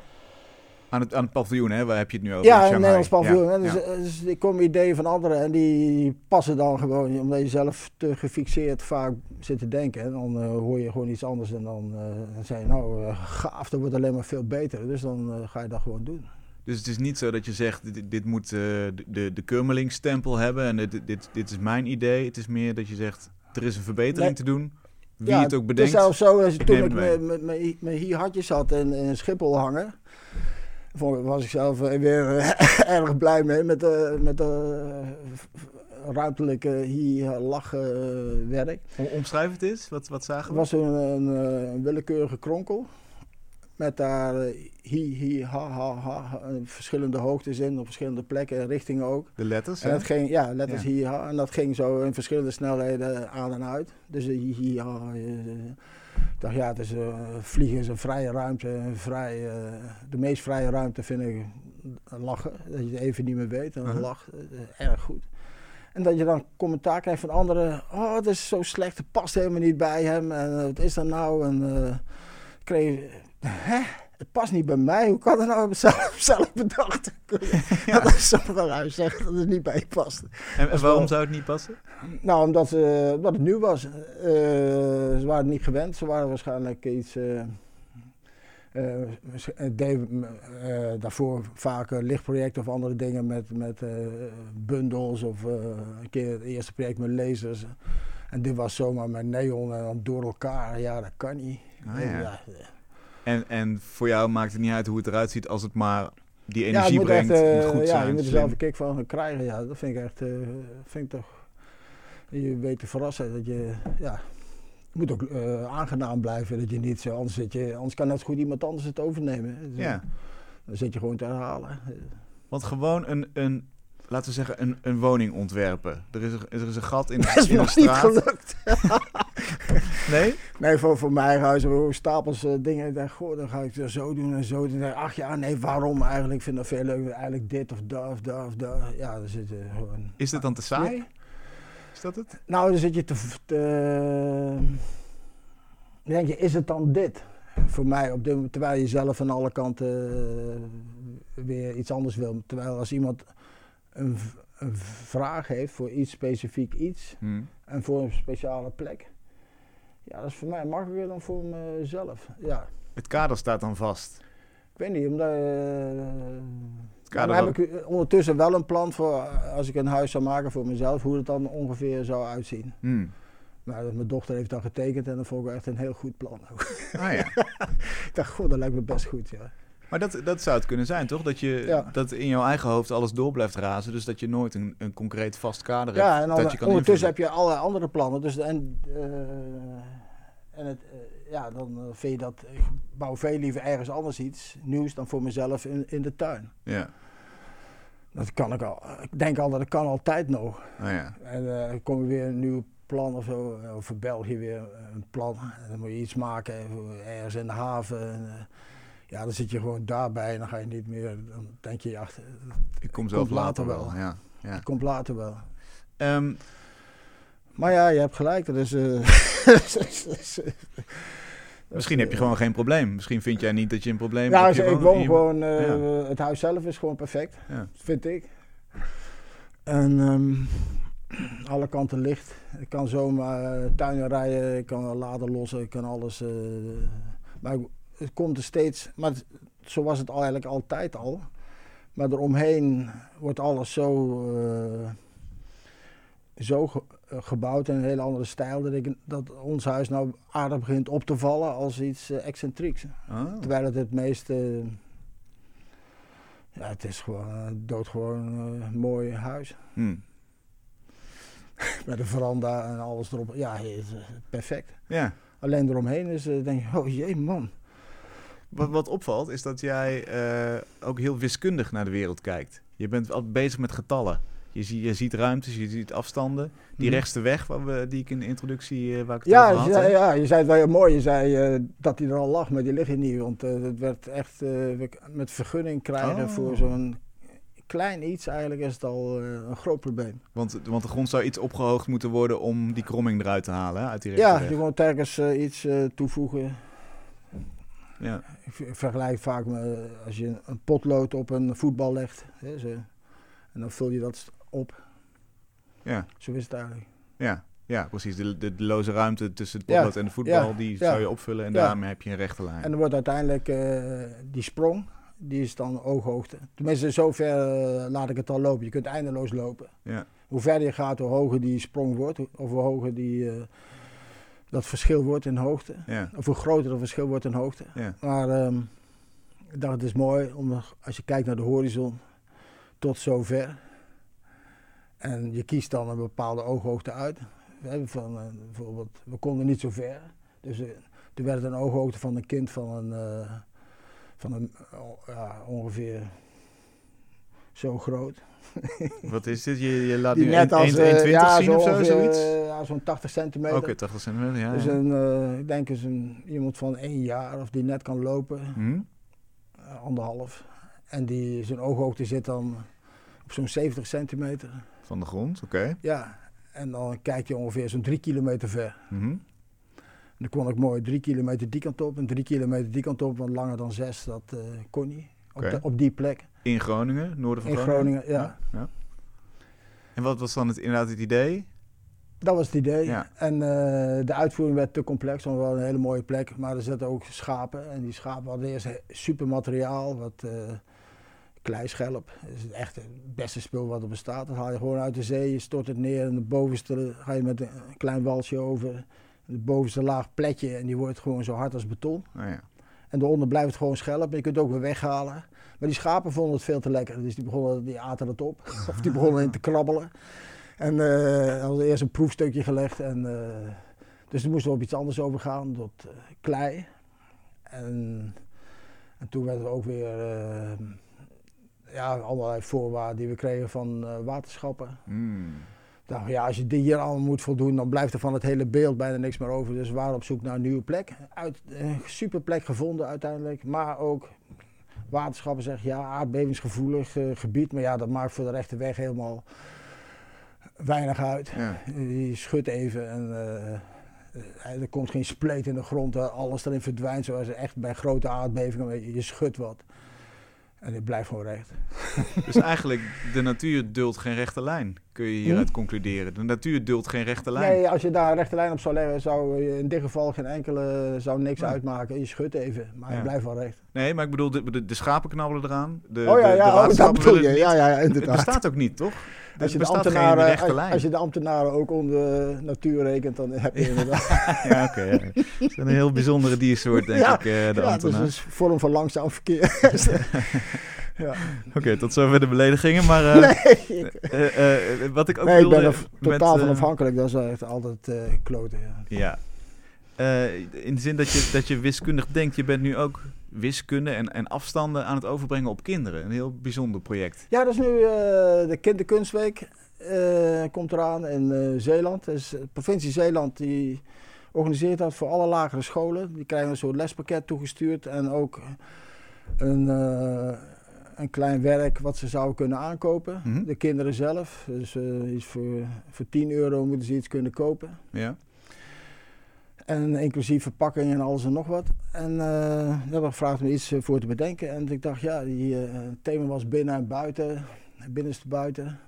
Aan het, aan het paviljoen, hè? waar heb je het nu over? Ja, een Nederlands paviljoen. Ja, dus, dus, ik kom ideeën van anderen en die passen dan gewoon, omdat je zelf te gefixeerd vaak zit te denken. En dan hoor je gewoon iets anders en dan, dan zeg je, nou gaaf, dat wordt alleen maar veel beter. Dus dan ga je dat gewoon doen. Dus het is niet zo dat je zegt, dit, dit moet uh, de, de Kurmeling-stempel hebben en dit, dit, dit is mijn idee. Het is meer dat je zegt, er is een verbetering te doen. Wie het ook bedenkt. Het is zelfs zo, als toen ik met, met, met, hier hartjes had en in Schiphol hangen, was ik zelf weer [LAUGHS] erg blij mee met de, met de ruimtelijke hier lachen werk. Omschrijf het eens, wat, wat zagen we? Het was een, een, een willekeurige kronkel. Met daar hi, hi, ha, ha, ha, verschillende hoogtes in, op verschillende plekken en richtingen ook. De letters? En dat ging, ja, letters ja. hi, ha. En dat ging zo in verschillende snelheden aan en uit. Dus hi, hi, ha. Uh, ik dacht, ja, het is, uh, vliegen is een vrije ruimte. Een vrij, uh, de meest vrije ruimte vind ik lachen. Dat je het even niet meer weet en dan -huh. lacht. erg goed. En dat je dan commentaar krijgt van anderen. Oh, het is zo slecht, het past helemaal niet bij hem. En wat is dat nou? En kreeg [LAUGHS] hè? Het past niet bij mij. Hoe kan dat nou zelf, zelf bedacht? [LAUGHS] ja. Dat is wel zeggen dat het niet bij je past. En, waarom zou het niet passen? Nou, omdat, uh, omdat het nieuw was. Uh, ze waren niet gewend. Ze waren waarschijnlijk iets... Uh, daarvoor vaak lichtprojecten of andere dingen met, met bundels of een keer het eerste project met lasers. En dit was zomaar met neon en dan door elkaar. Ja, dat kan niet. Ah, ja. ja en, en voor jou maakt het niet uit hoe het eruit ziet als het maar die energie brengt. Echt, goed ja, zijn, je moet er zelf een kick van krijgen. Ja, dat vind ik echt, eh, vind ik toch. Je weet te verrassen dat je, ja, het moet ook eh, aangenaam blijven. Dat je niet zo, anders, zit je, anders kan net goed iemand anders het overnemen. Dus, Ja. Dan zit je gewoon te herhalen. Want gewoon een, een laten we zeggen, een, een woning ontwerpen. Er is, er is een gat in, [LAUGHS] Dat is in nog niet straat. gelukt. [LAUGHS] Nee? Nee, voor, voor mijn huis hebben we stapels eh, dingen. Ik dacht, goh, dan ga ik het zo doen en zo doen. Ach ja, nee, waarom eigenlijk? Ik vind dat veel leuker. Eigenlijk dit of dat of dat of dat. Ja, dan zit gewoon... Is dit dan te saai? Nee. Is dat het? Nou, dan zit je te... te dan denk je, is het dan dit? Voor mij, op de, terwijl je zelf aan alle kanten eh, weer iets anders wil. Terwijl als iemand een, vraag heeft voor iets specifiek iets Hm. en voor een speciale plek. Ja, dat is voor mij makkelijker dan voor mezelf. Ja, Het kader staat dan vast. ik weet niet, omdat... kader dan heb ik ondertussen wel een plan voor eh, als ik een huis zou maken voor mezelf, hoe het dan ongeveer zou uitzien. Hm. Nou, mijn dochter heeft dat getekend en dat vond ik echt een heel goed plan. Ah, ja. [LAUGHS] ik dacht, goh, dat lijkt me best goed, ja. Maar dat, dat zou het kunnen zijn, toch? Dat, je, Ja. dat in jouw eigen hoofd alles door blijft razen. Dus dat je nooit een, een concreet vast kader hebt. Ja, en dan, dat je kan ondertussen invullen. heb je allerlei andere plannen. Dus, en eh, en het, eh, ja, dan eh, vind je dat, ik bouw veel liever ergens anders iets nieuws dan voor mezelf in, in de tuin. Ja, Dat kan ik al, ik denk al dat ik kan altijd nog. nou ja. En dan kom je weer een nieuw plan of zo, of voor België weer een plan. En dan moet je iets maken ergens in de haven. En, ja, dan zit je gewoon daarbij en dan ga je niet meer, dan denk je, ja, Ik kom zelf later later wel. wel. Ja. Ja. komt later wel. Ehm, Maar ja, je hebt gelijk, dat is... eh, [LAUGHS] misschien heb je gewoon geen probleem. Misschien vind jij niet dat je een probleem Ja, hebt. dus ik woon gewoon, eh, het huis zelf is gewoon perfect, Ja. vind ik. En ehm, alle kanten licht. Ik kan zomaar uh, tuinen rijden, ik kan laden lossen, ik kan alles. eh, maar ik- het komt er steeds, maar het- zo was het al eigenlijk altijd al. Maar eromheen wordt alles zo, eh, zo ge- eh, gebouwd in een hele andere stijl. Dat, ik, dat ons huis nou aardig begint op te vallen als iets eh, excentrieks. Oh. Terwijl het het meest. eh, ja, het is gewoon een doodgewoon mooi huis. Hm. [LAUGHS] Met een veranda en alles erop. Ja, perfect. Ja. Alleen eromheen is, denk je, oh jee man. Wat, wat opvalt is dat jij eh, ook heel wiskundig naar de wereld kijkt. Je bent altijd bezig met getallen. Je, zie, je ziet ruimtes, je ziet afstanden. Die Mhm. rechtste weg waar we, die ik in de introductie eh, waar ik het Ja, had. hè? ja, je zei het wel heel mooi. Je zei eh, dat hij er al lag, maar die ligt hier niet. Want het werd echt met vergunning krijgen Oh. voor zo'n klein iets. Eigenlijk is het al een groot probleem. Want, want de grond zou iets opgehoogd moeten worden om die kromming eruit te halen hè, uit die rechte Ja, je moet telkens eh, iets toevoegen. Ja. Ik ver- vergelijk vaak met eh, als je een potlood op een voetbal legt. Hè, zo, en dan vul je dat op. Ja. Zo is het eigenlijk. Ja. ja, precies. De, de, de loze ruimte tussen het Ja, potlood en de voetbal, ja, die ja. zou je opvullen en daarmee heb je een rechte lijn. En dan wordt uiteindelijk eh, die sprong, die is dan ooghoogte. Tenminste, zover eh, laat ik het al lopen. Je kunt eindeloos lopen. Ja. Hoe verder je gaat, hoe hoger die sprong wordt. Of hoe hoger die, dat verschil wordt in hoogte. Ja. Of hoe groter verschil wordt in hoogte. Ja. Maar ehm, ik dacht, het is mooi om als je kijkt naar de horizon tot zover. En je kiest dan een bepaalde ooghoogte uit. Hè, Van, eh, bijvoorbeeld, we konden niet zo ver. Dus eh, er werd een ooghoogte van een kind van een, eh, van een ja, ongeveer zo groot. Wat is dit? Je, je laat Die nu net als 1,20 eh, ja, zien zo of zo, zoiets? eh, ja, zo'n 80 centimeter. Oké, 80 centimeter, ja. Dus ja. een, eh, ik denk eens een, iemand van één jaar of die net kan lopen, Hm? anderhalf. En die, zijn ooghoogte zit dan op zo'n 70 centimeter. Van de grond, oké. Ja, en dan kijk je ongeveer zo'n drie kilometer ver. En dan kon ik mooi drie kilometer die kant op en drie kilometer die kant op, want langer dan zes, dat kon niet. Op, Oké. de- op die plek. In Groningen, noorden van In Groningen? Groningen, ja. ja. En wat was dan het, inderdaad het idee? Dat was het idee. Ja. En eh, de uitvoering werd te complex, want we hadden een hele mooie plek. Maar er zitten ook schapen. En die schapen hadden eerst super materiaal, wat eh kleischelp. Dat is echt het beste spul wat er bestaat. Dat haal je gewoon uit de zee, je stort het neer. En de bovenste ga je met een klein walsje over. De bovenste laag pletje en die wordt gewoon zo hard als beton. Oh, ja. En daaronder blijft het gewoon schelp. Je kunt het ook weer weghalen. Maar die schapen vonden het veel te lekker. Dus die, begonnen, die aten het op. [LAUGHS] of die begonnen in te krabbelen. En uh, hadden eerst een proefstukje gelegd. En, uh, dus moesten we op iets anders overgaan, tot uh, klei. En, en, toen werden we ook weer ja, allerlei voorwaarden die we kregen van waterschappen. Mm. Dacht, ja, als je die hier allemaal moet voldoen, dan blijft er van het hele beeld bijna niks meer over. Dus we waren op zoek naar een nieuwe plek. Uit, een super plek gevonden uiteindelijk. Maar ook waterschappen zeggen ja, aardbevingsgevoelig gebied. Maar ja, dat maakt voor de rechte weg helemaal weinig uit. Ja. Je schudt even en uh, er komt geen spleet in de grond, alles erin verdwijnt zoals echt bij grote aardbevingen. Je, je schudt wat. En het blijft gewoon recht. [LAUGHS] Dus eigenlijk, de natuur duldt geen rechte lijn, kun je hieruit hm? concluderen. De natuur duldt geen rechte lijn. Nee, als je daar een rechte lijn op zou leggen, zou je in dit geval geen enkele, zou niks uitmaken. Je schudt even, maar je blijft wel recht. Nee, maar ik bedoel, de, de, schapen knabbelen eraan. De, oh ja, ja, de, de oh, bedoel je. Ja, ja, inderdaad. Het bestaat ook niet, toch? Als je, de ambtenaren, als, als, je de ambtenaren ook onder natuur rekent, dan heb je inderdaad... [LAUGHS] ja, oké. Okay, ja. Het is een heel bijzondere diersoort, denk [LAUGHS] ik, uh, de ja, dat is een vorm van langzaam verkeer. [LAUGHS] ja. Oké, tot zover de beledigingen, maar... Uh, nee, uh, wat ik ook nee, wilde... ik ben er totaal van afhankelijk, dat is echt altijd kloten, ja. ja. in de zin dat je, dat je wiskundig denkt, je bent nu ook wiskunde en, en afstanden aan het overbrengen op kinderen. Een heel bijzonder project. Ja, dat is nu uh, de Kinderkunstweek. Uh, komt eraan in uh, Zeeland. Dus de provincie Zeeland die organiseert dat voor alle lagere scholen. Die krijgen een soort lespakket toegestuurd en ook een, een klein werk wat ze zouden kunnen aankopen. Mhm. De kinderen zelf. Dus iets voor, voor 10 euro moeten ze iets kunnen kopen. Ja. En inclusief verpakking en alles en nog wat. En uh, hebben gevraagd om iets eh, voor te bedenken. En ik dacht, ja, die uh, thema was binnen en buiten. Binnenste buiten.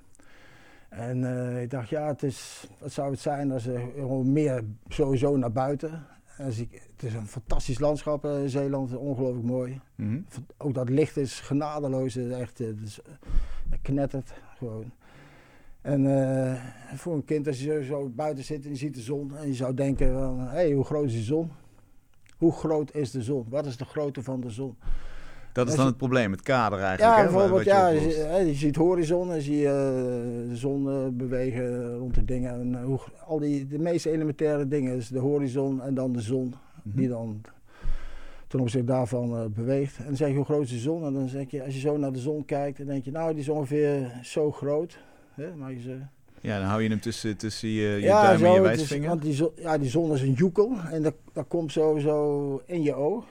En uh, ik dacht, ja, het is, wat zou het zijn als er gewoon meer sowieso naar buiten. En ik, het is een fantastisch landschap, in Zeeland, ongelooflijk mooi. Mm -hmm. Ook dat licht is genadeloos, het echt, het is, het knettert gewoon. En uh, voor een kind, als je zo, buiten zit en je ziet de zon en je zou denken van, hé, hey, hoe groot is de zon? Hoe groot is de zon? Wat is de grootte van de zon? Dat is dan het probleem, het kader eigenlijk. Ja, bijvoorbeeld, ja, je, je, ziet horizon en zie je uh, de zon uh, bewegen rond de dingen. En, hoe, al die, de meest elementaire dingen, dus de horizon en dan de zon, mm -hmm. die dan ten opzichte daarvan beweegt. En dan zeg je, hoe groot is de zon? En dan zeg je, als je zo naar de zon kijkt, dan denk je, nou, die is ongeveer zo groot. Hè, ze... Ja, dan hou je hem tussen, tussen je, je ja, duim zo, en je wijsvinger. want die zon, ja, die zon is een joekel en dat, dat komt sowieso in je oog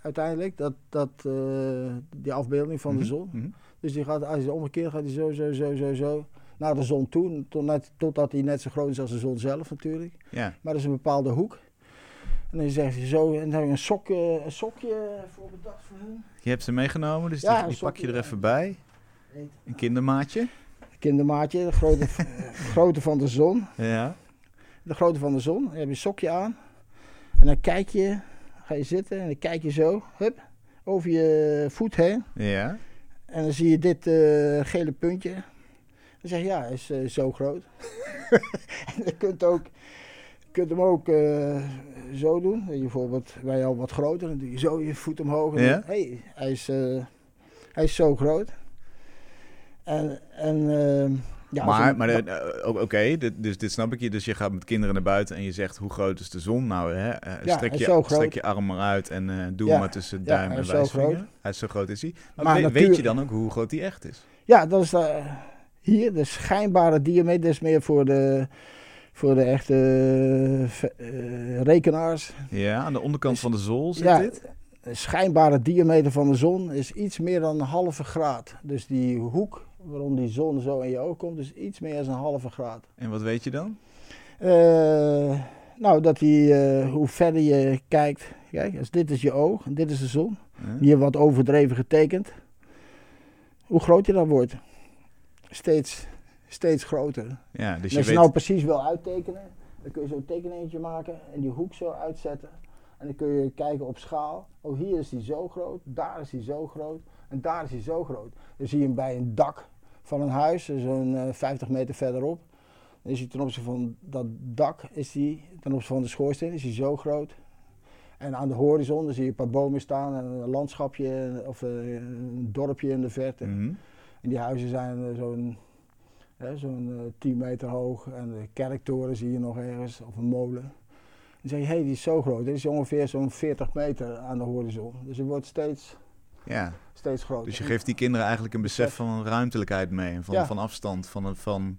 uiteindelijk, dat, dat, uh, die afbeelding van de mhm, zon. Mhm. Dus die gaat, als je omgekeerd gaat hij zo, zo, zo, zo, zo naar de zon toe, tot net, totdat hij net zo groot is als de zon zelf natuurlijk. Ja. Maar dat is een bepaalde hoek. En dan zeg je zo, en dan heb je een, sok, een sokje voor bedacht voor hem. Je hebt ze meegenomen, dus ja, die, pak je er even bij. Een kindermaatje kindermaatje, de grote, [LAUGHS] grootte van de zon. Ja. De grootte van de zon. Dan heb je een sokje aan. En dan kijk je, ga je zitten en dan kijk je zo, hup, over je voet heen. Ja. En dan zie je dit uh, gele puntje. Dan zeg je, ja, hij is uh, zo groot. [LAUGHS] en je kunt, ook, kunt hem ook uh, zo doen. Je bijvoorbeeld, wij al wat groter, dan doe je zo je voet omhoog. En ja. hey, hij, is, hij is zo groot. En, en uh, ja, maar, maar uh, oké, dus dit snap ik je. Dus je gaat met kinderen naar buiten en je zegt hoe groot is de zon? Nou, hè, uh, ja, strek, je, strek je arm maar uit en uh, doe ja, maar tussen duim en wijsvinger. Hij is zo groot is hij. Maar, maar weet, weet, je dan ook hoe groot hij echt is? Ja, dat is hier de schijnbare diameter is meer voor de voor de echte rekenaars. Ja, aan de onderkant dus, van de zon zit ja, dit? De schijnbare diameter van de zon is iets meer dan een halve graad. Dus die hoek waarom die zon zo in je oog komt, is iets meer dan een halve graad. En wat weet je dan? Uh, nou, dat die, uh, hoe verder je kijkt. Kijk, als dit is je oog en dit is de zon. Ja. Hier wat overdreven getekend. Hoe groot je dan wordt. Steeds, steeds groter. Ja, dus je als je nou precies wil uittekenen, dan kun je zo'n tekeningetje maken en die hoek zo uitzetten. En dan kun je kijken op schaal. Oh, hier is die zo groot, daar is die zo groot en daar is hij zo groot. Dan zie je hem bij een dak van een huis, zo'n uh, 50 meter verderop. Dan is hij ten opzichte van dat dak, is hij, ten opzichte van de schoorsteen, is hij zo groot. En aan de horizon dan zie je een paar bomen staan en een landschapje of een dorpje in de verte. Mhm. En die huizen zijn eh, zo'n zo'n eh, 10 meter hoog. En de kerktoren zie je nog ergens, of een molen. Dan zeg je, hé, hey, die is zo groot. Dit is ongeveer zo'n 40 meter aan de horizon. Dus het wordt steeds, Ja, steeds groter. dus je geeft die kinderen eigenlijk een besef van ruimtelijkheid mee. En van, Ja. van afstand, van, een- van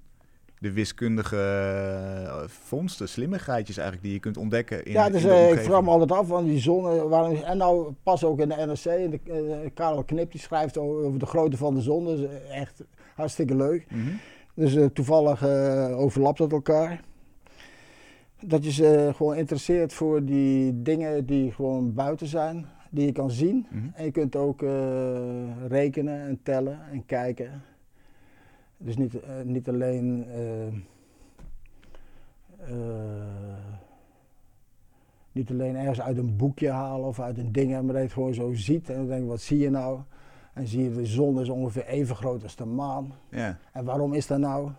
de wiskundige eh, vondsten, slimmigheidjes eigenlijk die je kunt ontdekken in, ja, dus in de eh, ik vraag me altijd af, want die zon, eh, waarom, en nou pas ook in de NRC, in de, eh, Karel Knip die schrijft over de grootte van de zon, dus eh, echt hartstikke leuk. Mhm. Dus eh, toevallig eh, overlapt dat elkaar. Dat je ze gewoon interesseert voor die dingen die gewoon buiten zijn, die je kan zien. Mhm. En je kunt ook eh, rekenen en tellen en kijken. Dus niet, eh, niet alleen eh, niet alleen ergens uit een boekje halen of uit een ding, maar dat je het gewoon zo ziet. En dan denk wat zie je nou? En zie je de zon is ongeveer even groot als de maan. Ja, En waarom is dat nou?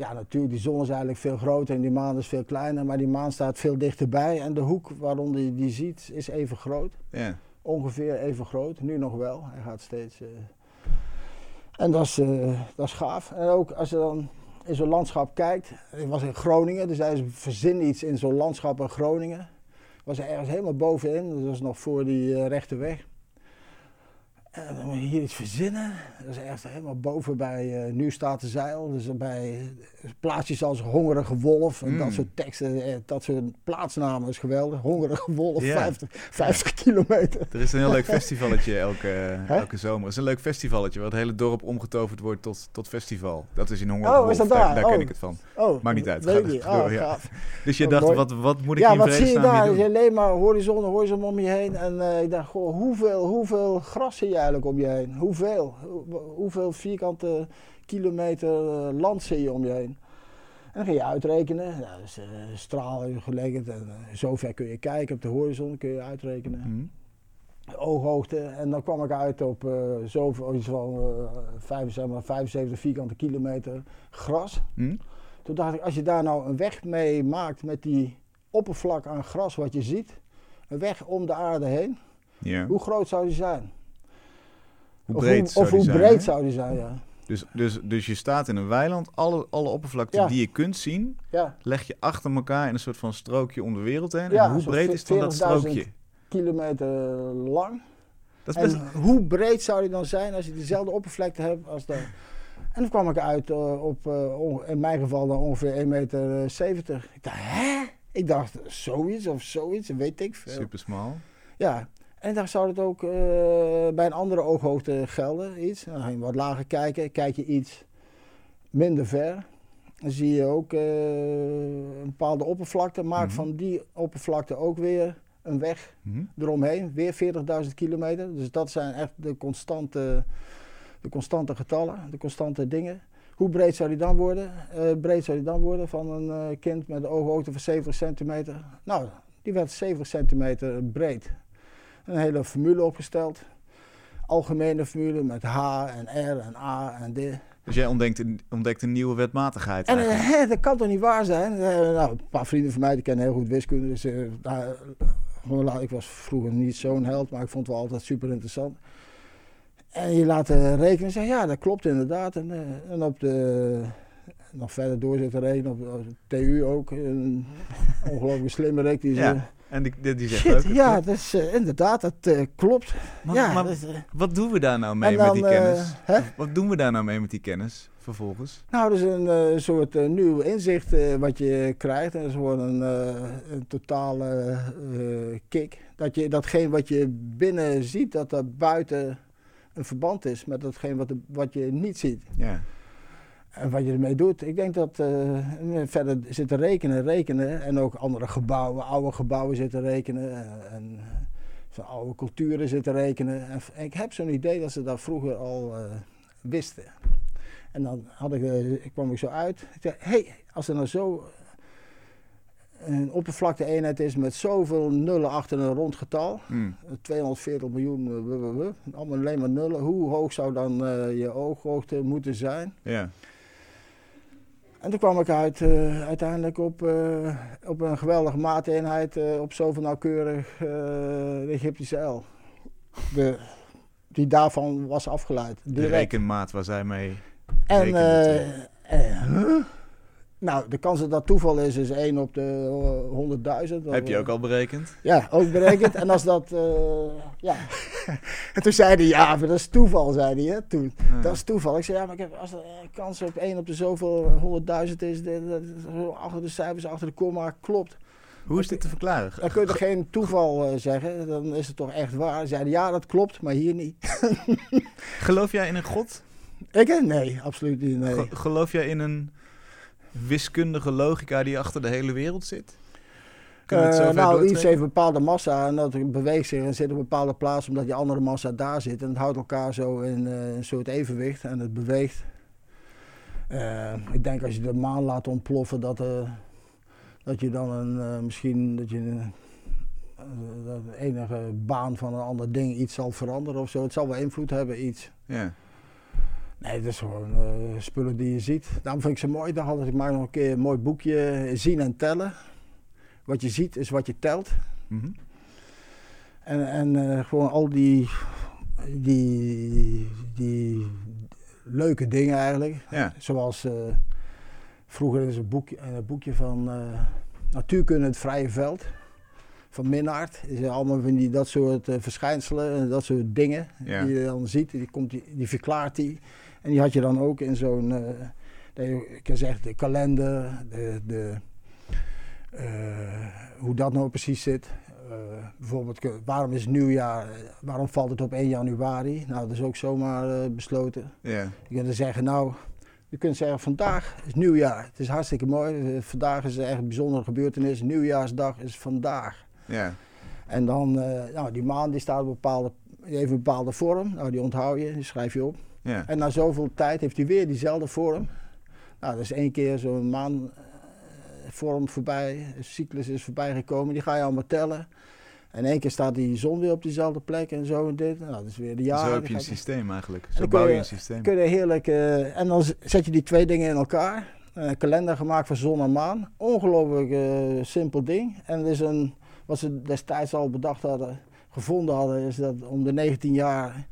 Ja, natuurlijk, die zon is eigenlijk veel groter en die maan is veel kleiner, maar die maan staat veel dichterbij. En de hoek waaronder je die ziet is even groot ja. ongeveer even groot. Nu nog wel. Hij gaat steeds. eh, En dat is, eh, dat is gaaf. En ook als je dan in zo'n landschap kijkt. Ik was in Groningen, dus hij verzin iets in zo'n landschap in Groningen. Was er ergens helemaal bovenin, dat was nog voor die eh, rechte weg. En dan moet je hier iets verzinnen. Dat is echt helemaal boven bij eh Nu staat de zeil. Dus bij plaatsjes als Hongerige Wolf en Mm. dat soort teksten. eh, Dat soort plaatsnamen is geweldig. Hongerige Wolf, Ja. 50, 50 kilometer. Er is een heel leuk [LAUGHS] festivalletje elke, elke zomer. Er is een leuk festivalletje waar het hele dorp omgetoverd wordt tot, tot festival. Dat is in Honger. Oh, is dat daar? Daar ken Oh. ik het van. Oh, Maakt niet uit, ga dus door, ja. [LAUGHS] Dus je dacht, mooi. wat, wat moet ik Ja, in wat zie je daar? Je alleen maar horizon, horizon om je heen. En eh, ik dacht, goh, hoeveel, hoeveel gras zie je eigenlijk om je heen? Hoeveel? Hoe- hoeveel vierkante kilometer eh, land zie je om je heen? En dan ging je uitrekenen. Ja, dus eh straal even gelegd. En eh, zover kun je kijken op de horizon, kun je uitrekenen. Mhm. Ooghoogte. En dan kwam ik uit op eh zoveel, iets van eh, 75, 75 vierkante kilometer gras. Hm? Toen dacht ik, als je daar nou een weg mee maakt met die oppervlak aan gras wat je ziet, een weg om de aarde heen, hoe groot zou die zijn? Hoe of breed hoe, zou of hoe zijn, breed hè? zou die zijn, ja. Dus, dus, dus je staat in een weiland, alle, alle oppervlakte Ja. die je kunt zien, Ja, leg je achter elkaar in een soort van strookje om de wereld heen. Ja, en hoe breed is dan dat 40.000 strookje? kilometer lang. Dat is best... En hoe breed zou die dan zijn als je dezelfde oppervlakte hebt als dat? En dan kwam ik uit eh, op, eh, in mijn geval dan ongeveer 1,70 meter. 70. Ik dacht, hè? Ik dacht, zoiets of zoiets, weet ik veel. Super smal. Ja, en dan zou het ook eh, bij een andere ooghoogte gelden, iets. Dan ga je wat lager kijken, kijk je iets minder ver. Dan zie je ook eh, een bepaalde oppervlakte. Maak Mhm. van die oppervlakte ook weer een weg Hm? eromheen. Weer 40.000 kilometer. Dus dat zijn echt de constante, de constante getallen, de constante dingen. Hoe breed zou die dan worden? Eh, breed zou die dan worden van een kind met een ooghoogte van 70 centimeter? Nou, die werd 70 centimeter breed. Een hele formule opgesteld. Algemene formule met H en R en A en D. Dus jij ontdekt een, ontdekt een nieuwe wetmatigheid En eh, hè, dat kan toch niet waar zijn? Eh, nou, een paar vrienden van mij die kennen heel goed wiskunde. Dus eh, daar, ik was vroeger niet zo'n held, maar ik vond het wel altijd super interessant. En je laat rekenen en zeggen, ja, dat klopt inderdaad. En, en op de, nog verder door zitten rekenen, op, op de TU ook. Een ongelooflijk slimme rek die Ja. En die, die, zegt Shit, ook... ja, dat is, eh, inderdaad, dat eh, klopt. Maar, ja, maar eh, wat doen we daar nou mee met die kennis? Wat doen we daar nou mee met die kennis vervolgens? Nou, dat is een soort nieuw inzicht wat je krijgt. En dat is gewoon een, een totale kick. Dat je datgene wat je binnen ziet, dat dat buiten een verband is met datgene wat, de- wat je niet ziet. Ja. En wat je ermee doet. Ik denk dat eh, verder zitten rekenen, rekenen. En ook andere gebouwen, oude gebouwen zitten rekenen. eh, en van oude culturen zitten rekenen. En, ik heb zo'n idee dat ze dat vroeger al eh, wisten. En dan had ik, eh, ik kwam ik zo uit. Ik zei, hé, hey, als er nou zo een oppervlakte eenheid is met zoveel nullen achter een rond getal. Hm. 240 miljoen, eh, wuh, wuh, wuh, allemaal alleen maar nullen. Hoe hoog zou dan eh, je ooghoogte moeten zijn? ja. En toen kwam ik uit, uh, uiteindelijk op, uh, op een geweldige maateenheid, uh, op zoveel nauwkeurig de Egyptische L. De, die daarvan was afgeleid. De rekenmaat waar zij mee En, nou, de kans dat dat toeval is, is 1 op de 100.000. Heb je ook al berekend? Ja, ook berekend. en als dat, ja. [LAUGHS] en toen zei hij, ja, maar dat is toeval, zei hij hè, toen. Dat is toeval. Ik zei, ja, maar ik heb, als de kans op 1 op de zoveel 100.000 is, dat, achter de cijfers, achter de komma, klopt. Hoe is dit te verklaren? Dan kun je er geen toeval uh, zeggen, dan is het toch echt waar. Zeiden ja, dat klopt, maar hier niet. [LAUGHS] Geloof jij in een god? Ik? Nee, absoluut niet. Nee. Geloof jij in een wiskundige logica die achter de hele wereld zit? Uh, nou, iets heeft een bepaalde massa en dat beweegt zich en zit op een bepaalde plaats omdat die andere massa daar zit. En het houdt elkaar zo in uh, een soort evenwicht en het beweegt. Uh, ik denk als je de maan laat ontploffen dat, dat je dan een, misschien dat je dat de enige baan van een ander ding iets zal veranderen of zo. Het zal wel invloed hebben, iets. Ja. Nee, dat is gewoon spullen die je ziet. Daarom vind ik ze mooi. Dan had ik maar nog een keer een mooi boekje Zien en Tellen. Wat je ziet is wat je telt. Mhm. En, en uh, gewoon al die, die, die leuke dingen eigenlijk. Ja. Zoals uh, vroeger is een boekje, een boekje van Natuurkunde het Vrije Veld. Van Minnaert. Is allemaal van die, dat soort verschijnselen en dat soort dingen die je dan ziet. Die, komt, die, die verklaart die. En die had je dan ook in zo'n, ik kan zeggen, de kalender, de, de eh, hoe dat nou precies zit. Uh, bijvoorbeeld, waarom is nieuwjaar, waarom valt het op 1 januari? Nou, dat is ook zomaar besloten. Yeah. Je kunt zeggen, nou, je kunt zeggen, vandaag is nieuwjaar. Het is hartstikke mooi. Vandaag is echt een bijzondere gebeurtenis. Nieuwjaarsdag is vandaag. Yeah. En dan, uh, nou, die maan die staat op bepaalde, die heeft een bepaalde vorm. Nou, die onthoud je, die schrijf je op. Yeah. En na zoveel tijd heeft hij weer diezelfde vorm. Nou, dat is één keer zo'n maan vorm voorbij, een cyclus is voorbij gekomen. Die ga je allemaal tellen. En één keer staat die zon weer op diezelfde plek en zo en dit. Nou, dat is weer de jaren. Zo heb je een systeem eigenlijk. Zo bouw je, een systeem. Kun je heerlijk, uh, en dan zet je die twee dingen in elkaar. Een kalender gemaakt van zon en maan. Ongelooflijk uh, simpel ding. En het is een, wat ze destijds al bedacht hadden, gevonden hadden, is dat om de 19 jaar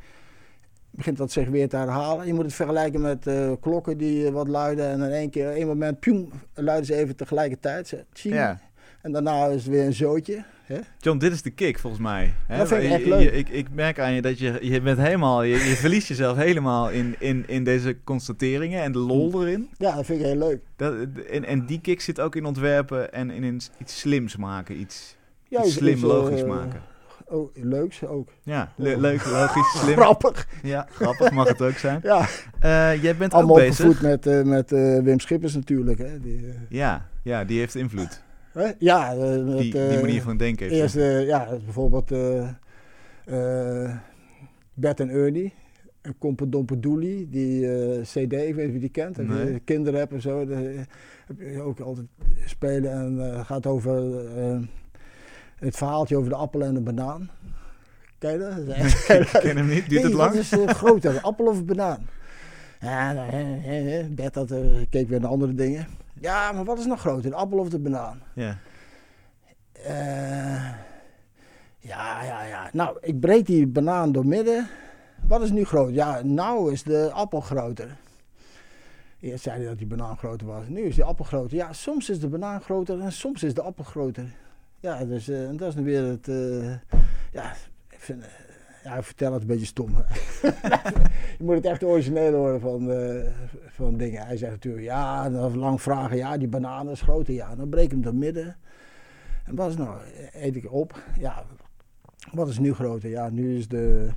begint dat zich weer te herhalen. Je moet het vergelijken met uh, klokken die uh, wat luiden en in één keer, één moment, pjoem, luiden ze even tegelijkertijd. Ja. En daarna is het weer een zootje. Hè? John, dit is de kick volgens mij. Hè? Dat vind ik echt leuk. ik, ik, merk aan je dat je, je bent helemaal, je, je verliest jezelf helemaal in, in, in deze constateringen en de lol mm. erin. Ja, dat vind ik heel leuk. Dat, en, en die kick zit ook in ontwerpen en in iets slims maken, iets, ja, iets slim, logisch uh, Oh, leuks ook. Ja, le leuk, logisch, slim. grappig. Ja, grappig mag het ook zijn. ja. Uh, jij bent Allemaal ook bezig. met, uh, met uh, Wim Schippers natuurlijk. Hè. Die, ja, ja, die heeft invloed. Ja, met, die, die manier van denken heeft eerst, Ja, bijvoorbeeld Bert en Ernie. En Kompedompedoelie, die CD, ik weet niet je die kent. Nee. Kinderen hebben en zo. heb je ook altijd spelen en gaat over het verhaaltje over de appel en de banaan. Ken je dat? [LAUGHS] ik ken hem niet, duurt het lang? Dat is uh, groter, appel of banaan. Ja, nou, Bert had, uh, keek weer naar andere dingen. Ja, maar wat is nog groter, de appel of de banaan? Ja. Uh, ja, ja, ja. Nou, ik breek die banaan door midden. Wat is nu groot? Ja, nou is de appel groter. Eerst zei hij dat die banaan groter was. Nu is die appel groter. Ja, soms is de banaan groter en soms is de appel groter. Ja, dus dat is nu weer het. Uh, ja, ik vind, uh, ja, vertel het een beetje stom. [LAUGHS] je moet het echt origineel horen van, van dingen. Hij zegt natuurlijk, ja, dan lang vragen, ja, die bananen is groter. Ja, dan breek ik hem door midden. En wat is nou? Eet ik op. Ja, wat is nu groter? Ja, nu is, de,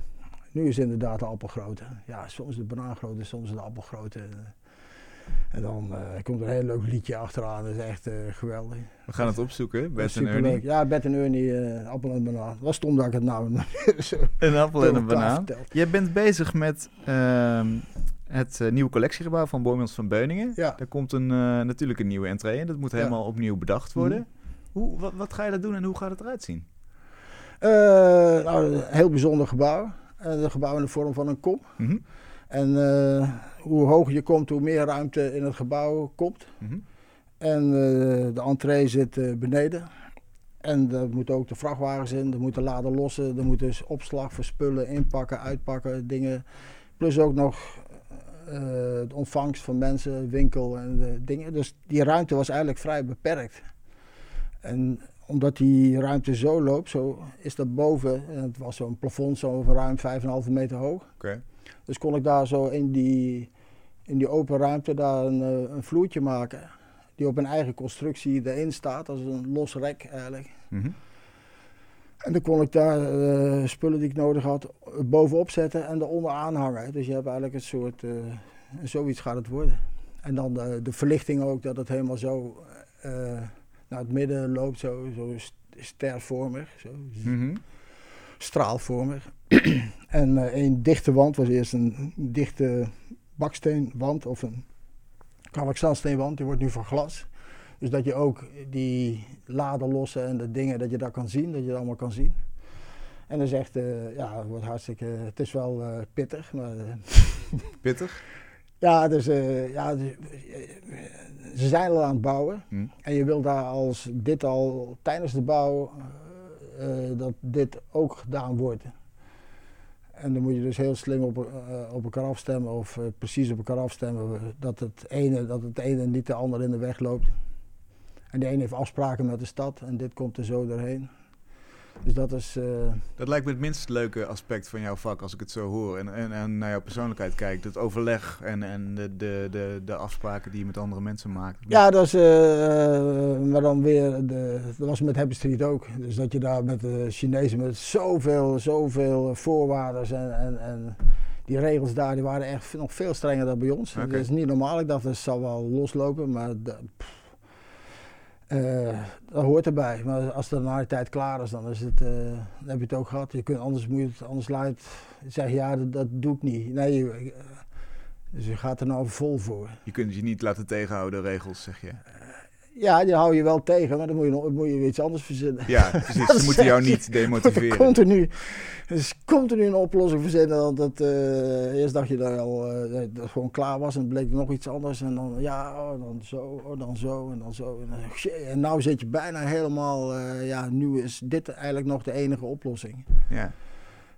nu is inderdaad de appel groter. Ja, soms de banaan groter, soms de appel groter. En dan uh, komt er een heel leuk liedje achteraan. Dat is echt uh, geweldig. We gaan het opzoeken, Bert en Ernie. Ja, Bert en Ernie, uh, appel en banaan. Wat stom dat ik het nou [LAUGHS] Een appel en een banaan. Jij bent bezig met uh, het nieuwe collectiegebouw van Boymans van Beuningen. Ja. Daar komt een, natuurlijk een nieuwe entree in. Dat moet helemaal opnieuw bedacht worden. Mm. Hoe, wat, wat, ga je dat doen en hoe gaat het eruit zien? nou, een heel bijzonder gebouw. een gebouw in de vorm van een kom. Mm En hoe hoger je komt, hoe meer ruimte in het gebouw komt. Mhm. En de entree zit beneden. En er moeten ook de vrachtwagens in, er moeten laden lossen, er moet dus opslag voor spullen inpakken, uitpakken, dingen. Plus ook nog de ontvangst van mensen, winkel en de dingen. Dus die ruimte was eigenlijk vrij beperkt. En omdat die ruimte zo loopt, zo is dat boven, en het was zo'n plafond zo van ruim 5,5 meter hoog. Okay. Dus kon ik daar zo in die, in die open ruimte daar een, eh, een vloertje maken die op een eigen constructie erin staat, als een los rek eigenlijk. Mhm. En dan kon ik daar uh, spullen die ik nodig had bovenop zetten en eronder aanhangen. Dus je hebt eigenlijk een soort, uh, zoiets gaat het worden. En dan de, de verlichting ook, dat het helemaal zo uh, naar het midden loopt, zo, zo stervormig, zo mm straalvormig. [CLEARS THROAT] en een dichte wand was eerst een dichte baksteenwand of een kalkzandsteenwand, die wordt nu van glas. Dus dat je ook die laden lossen en de dingen, dat je dat kan zien, dat je dat allemaal kan zien. En dan zegt, uh, ja, het wordt hartstikke, het is wel uh, pittig. Maar, [LAUGHS] pittig? Ja, dus, ja dus, ze zijn al aan het bouwen. Hm. En je wil daar als dit al tijdens de bouw, dat dit ook gedaan wordt. En dan moet je dus heel slim op, uh, op elkaar afstemmen of uh, precies op elkaar afstemmen dat het, ene, dat het ene niet de ander in de weg loopt. En de ene heeft afspraken met de stad en dit komt er zo doorheen. Dus dat is... Uh... Dat lijkt me het minst leuke aspect van jouw vak als ik het zo hoor. En, en, en naar jouw persoonlijkheid kijk. Het overleg en, en de, de, de, de afspraken die je met andere mensen maakt. Ja, dat is... Uh, maar dan weer... De, dat was met Happy Street ook. Dus dat je daar met de Chinezen met zoveel, zoveel voorwaarden en, en, en die regels daar die waren echt nog veel strenger dan bij ons. Dat is niet normaal. Ik dacht, dat zal wel loslopen, maar... De, uh, dat hoort erbij. Maar als de na de tijd klaar is, dan, is het, uh, dan heb je het ook gehad. Je kunt, anders moet je het, anders laat zeggen, ja, dat, dat, doe ik niet. Nee, uh, dus je gaat er nou vol voor. Je kunt je niet laten tegenhouden, regels, zeg je. Ja, die hou je wel tegen, maar dan moet je, moet je iets anders verzinnen. Ja, precies. [LAUGHS] Ze moeten jou niet demotiveren. [LAUGHS] Continu, dus continu een oplossing verzinnen. Want dat, uh, eerst dacht je dat, al, uh, dat het gewoon klaar was en het bleek nog iets anders. En dan ja, oh, dan zo, oh, dan zo en dan zo. En, dan, shit, en nou zit je bijna helemaal, uh, ja, nu is dit eigenlijk nog de enige oplossing. Ja.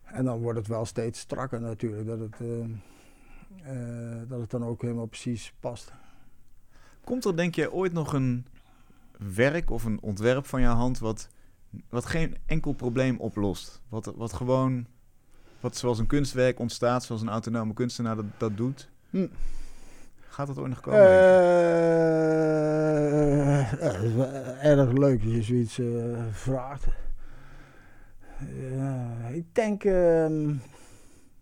En dan wordt het wel steeds strakker natuurlijk, dat het, dat het dan ook helemaal precies past. Komt er denk je ooit nog een werk of een ontwerp van jouw hand wat, wat geen enkel probleem oplost? Wat, wat gewoon, wat zoals een kunstwerk ontstaat, zoals een autonome kunstenaar dat, dat doet? Hm. Gaat dat ooit nog komen? Uh, ja, is wel erg leuk dat je zoiets uh, vraagt. ik denk, uh,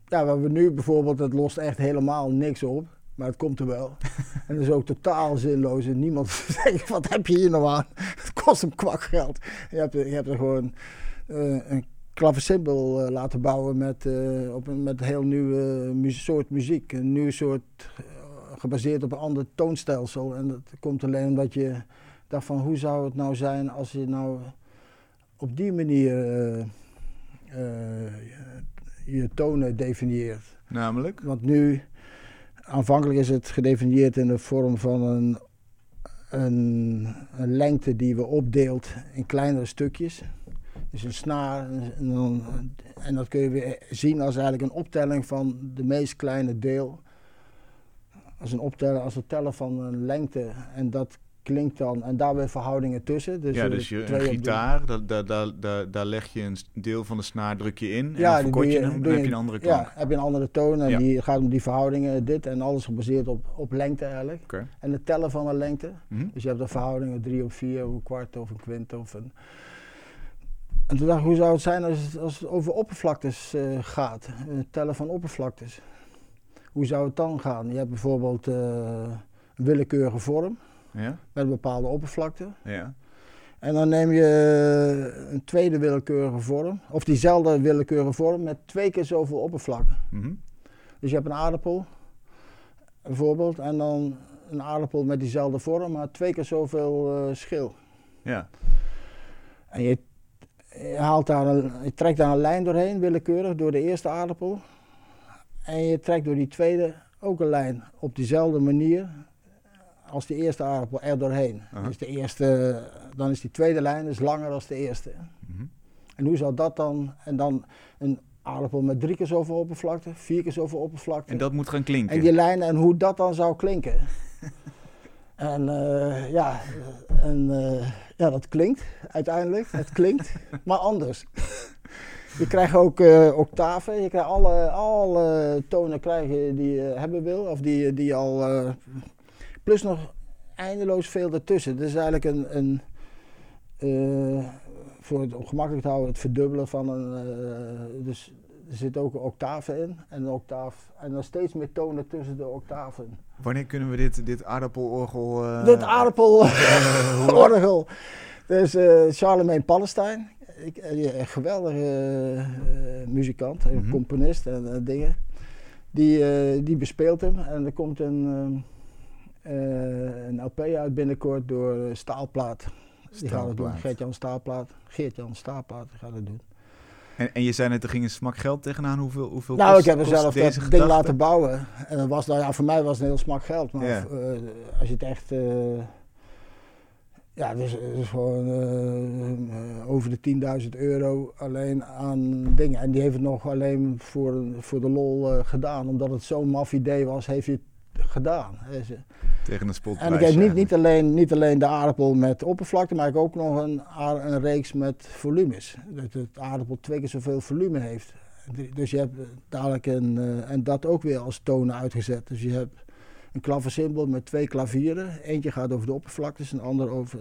ja, wat we nu bijvoorbeeld, het lost echt helemaal niks op. Maar het komt er wel. [LAUGHS] en dat is ook totaal zinloos. En niemand [LAUGHS] zegt, wat heb je hier nou aan? [LAUGHS] Het kost een kwak geld. Je hebt, je hebt er gewoon uh, een klaversymbol uh, laten bouwen met, uh, op een met een heel nieuwe soort muziek. Een nieuw soort, gebaseerd op een ander toonstelsel. En dat komt alleen omdat je dacht van, hoe zou het nou zijn als je nou op die manier je tonen definieert. Namelijk? Want nu aanvankelijk is het gedefinieerd in de vorm van een, een, een, lengte die we opdeelt in kleinere stukjes. Dus een snaar. En, en dat kun je weer zien als eigenlijk een optelling van de meest kleine deel. Als een optellen, als het tellen van een lengte. En dat klinkt dan, en daar weer verhoudingen tussen. Dus ja, dus je, een gitaar, daar, daar, daar, daar, daar leg je een deel van de snaar, druk je in ja, en dan je, je hem, dan heb je een andere klank. Ja, heb je een andere toon en die gaat om die verhoudingen, dit en alles gebaseerd op, op lengte eigenlijk. Okay. En het tellen van een lengte. Mm Dus je hebt de verhoudingen drie of vier, of een kwart of een kwint of een... En toen dacht ik, hoe zou het zijn als het, als het over oppervlaktes uh, gaat, het tellen van oppervlaktes. Hoe zou het dan gaan? Je hebt bijvoorbeeld uh, een willekeurige vorm. Ja. Met een bepaalde oppervlakte. Ja. En dan neem je een tweede willekeurige vorm, of diezelfde willekeurige vorm met twee keer zoveel oppervlakken. Mm Dus je hebt een aardappel, bijvoorbeeld, en dan een aardappel met diezelfde vorm, maar twee keer zoveel uh, schil. Ja. En je, je, haalt daar een, je trekt daar een lijn doorheen, willekeurig, door de eerste aardappel. En je trekt door die tweede ook een lijn op dezelfde manier als de eerste aardappel er doorheen. Dus de eerste, dan is die tweede lijn dus langer dan de eerste. Mhm. En hoe zou dat dan, en dan een aardappel met drie keer zoveel oppervlakte, vier keer zoveel oppervlakte. En dat moet gaan klinken. En die lijnen en hoe dat dan zou klinken. [LAUGHS] en uh, ja, en, uh, ja, dat klinkt uiteindelijk. Het klinkt, [LAUGHS] maar anders. Je krijgt ook uh, octaven, je krijgt alle, alle tonen krijgen die je hebben wil, of die, die je al. Plus nog eindeloos veel ertussen. Het is eigenlijk een. een voor het ongemakkelijk te houden, het verdubbelen van een. Uh, dus er zit ook een octave in en een octaaf. En dan steeds meer tonen tussen de octaven. Wanneer kunnen we dit, dit aardappelorgel. Uh, dit aardappelorgel. dus [LAUGHS] [LAUGHS] Charlemagne Palestijn. Ik, een geweldige muzikant, een mhm. componist en dingen. Die, die bespeelt hem en er komt een, een LP uit binnenkort door Staalplaat. Die gaat het doen. Geert-Jan Staalplaat. Geert-Jan Staalplaat gaat het doen. En, en je zei net, er ging een smak geld tegenaan. Hoeveel, hoeveel Nou, ik heb er zelf dat ding laten bouwen. En dat was, nou ja, voor mij was het een heel smak geld. Maar uh, als je het echt... Uh, ja, dus, dus gewoon uh, over de 10.000 euro alleen aan dingen. En die heeft het nog alleen voor, voor de lol gedaan. Omdat het zo'n maf idee was, heeft hij het gedaan. Tegen een. En ik heb niet, niet, alleen, niet alleen de aardappel met oppervlakte, maar ik ook nog een, een reeks met volumes. Dat het aardappel twee keer zoveel volume heeft. Dus je hebt dadelijk een, uh, en dat ook weer als tonen uitgezet. Dus je hebt een klaversymbol met twee klavieren. Eentje gaat over de oppervlaktes en de ander over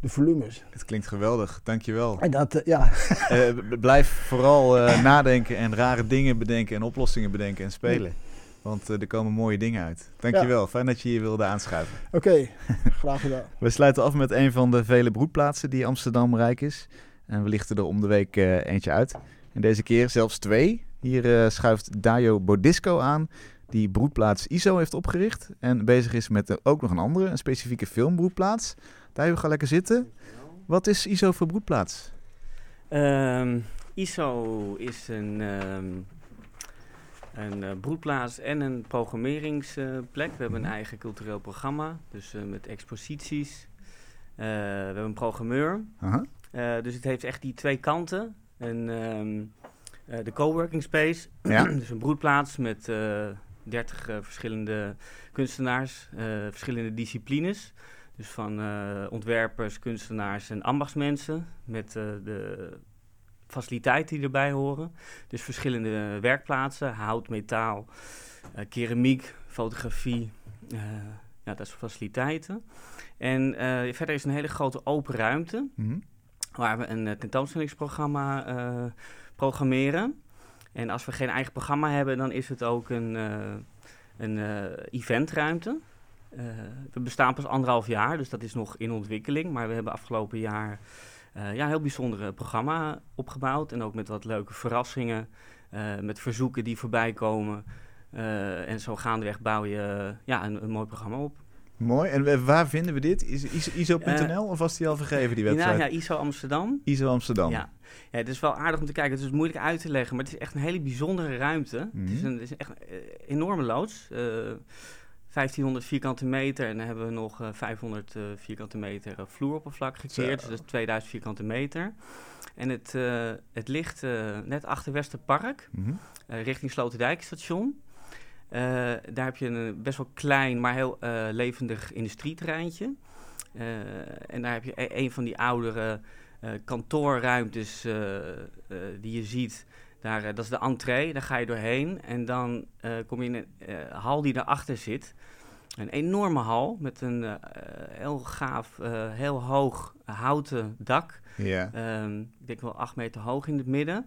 de volumes. Het klinkt geweldig, dankjewel. En dat, uh, ja. uh, blijf vooral nadenken en rare dingen bedenken en oplossingen bedenken en spelen. Want uh, er komen mooie dingen uit. Dankjewel. Ja. Fijn dat je hier wilde aanschuiven. Oké, [LAUGHS] graag gedaan. we sluiten af met een van de vele broedplaatsen die Amsterdam rijk is. En we lichten er om de week uh, eentje uit. En deze keer zelfs twee. Hier uh, schuift Dayo Bodisco aan, die broedplaats ISO heeft opgericht. En bezig is met ook nog een andere, een specifieke filmbroedplaats. Dayo, ga lekker zitten. Wat is ISO voor broedplaats? Um, ISO is een um, een uh, broedplaats en een programmeringsplek. we hebben een eigen cultureel programma, dus uh, met exposities. Uh, we hebben een programmeur. -huh. dus het heeft echt die twee kanten. En, um, de coworking space, [CLEARS THROAT] ja. dus een broedplaats met 30 verschillende kunstenaars, verschillende disciplines. Dus van ontwerpers, kunstenaars en ambachtsmensen met de faciliteiten die erbij horen. Dus verschillende werkplaatsen, hout, metaal, uh, keramiek, fotografie, uh, ja, dat soort faciliteiten. En uh, verder is een hele grote open ruimte, mm waar we een tentoonstellingsprogramma programmeren. En als we geen eigen programma hebben, dan is het ook een, een eventruimte. we bestaan pas anderhalf jaar, dus dat is nog in ontwikkeling. Maar we hebben afgelopen jaar ja, heel bijzondere programma opgebouwd. En ook met wat leuke verrassingen, uh, met verzoeken die voorbij komen. En zo gaandeweg bouw je ja, een, een, mooi programma op. Mooi. En waar vinden we dit? Is ISO.nl of was die al vergeven, die website? Nou, ja, ISO Amsterdam. ISO Amsterdam. Ja. ja, het is wel aardig om te kijken. Het is moeilijk uit te leggen, maar het is echt een hele bijzondere ruimte. Mm. Het is, mhm. een, het is echt een enorme loods. 1500 vierkante meter en dan hebben we nog uh, 500 uh, vierkante meter uh, vloeroppervlak gekeerd. Dus dat is 2000 vierkante meter. En het, uh, het ligt net achter Westerpark, mm -hmm. richting Sloterdijkstation. daar heb je een best wel klein, maar heel levendig industrieterreintje. en daar heb je e een van die oudere kantoorruimtes die je ziet daar, uh, dat is de entree, daar ga je doorheen en dan uh, kom je in een uh, hal die daarachter zit. Een enorme hal met een heel gaaf, heel hoog houten dak. Yeah. Um, ik denk wel acht meter hoog in het midden,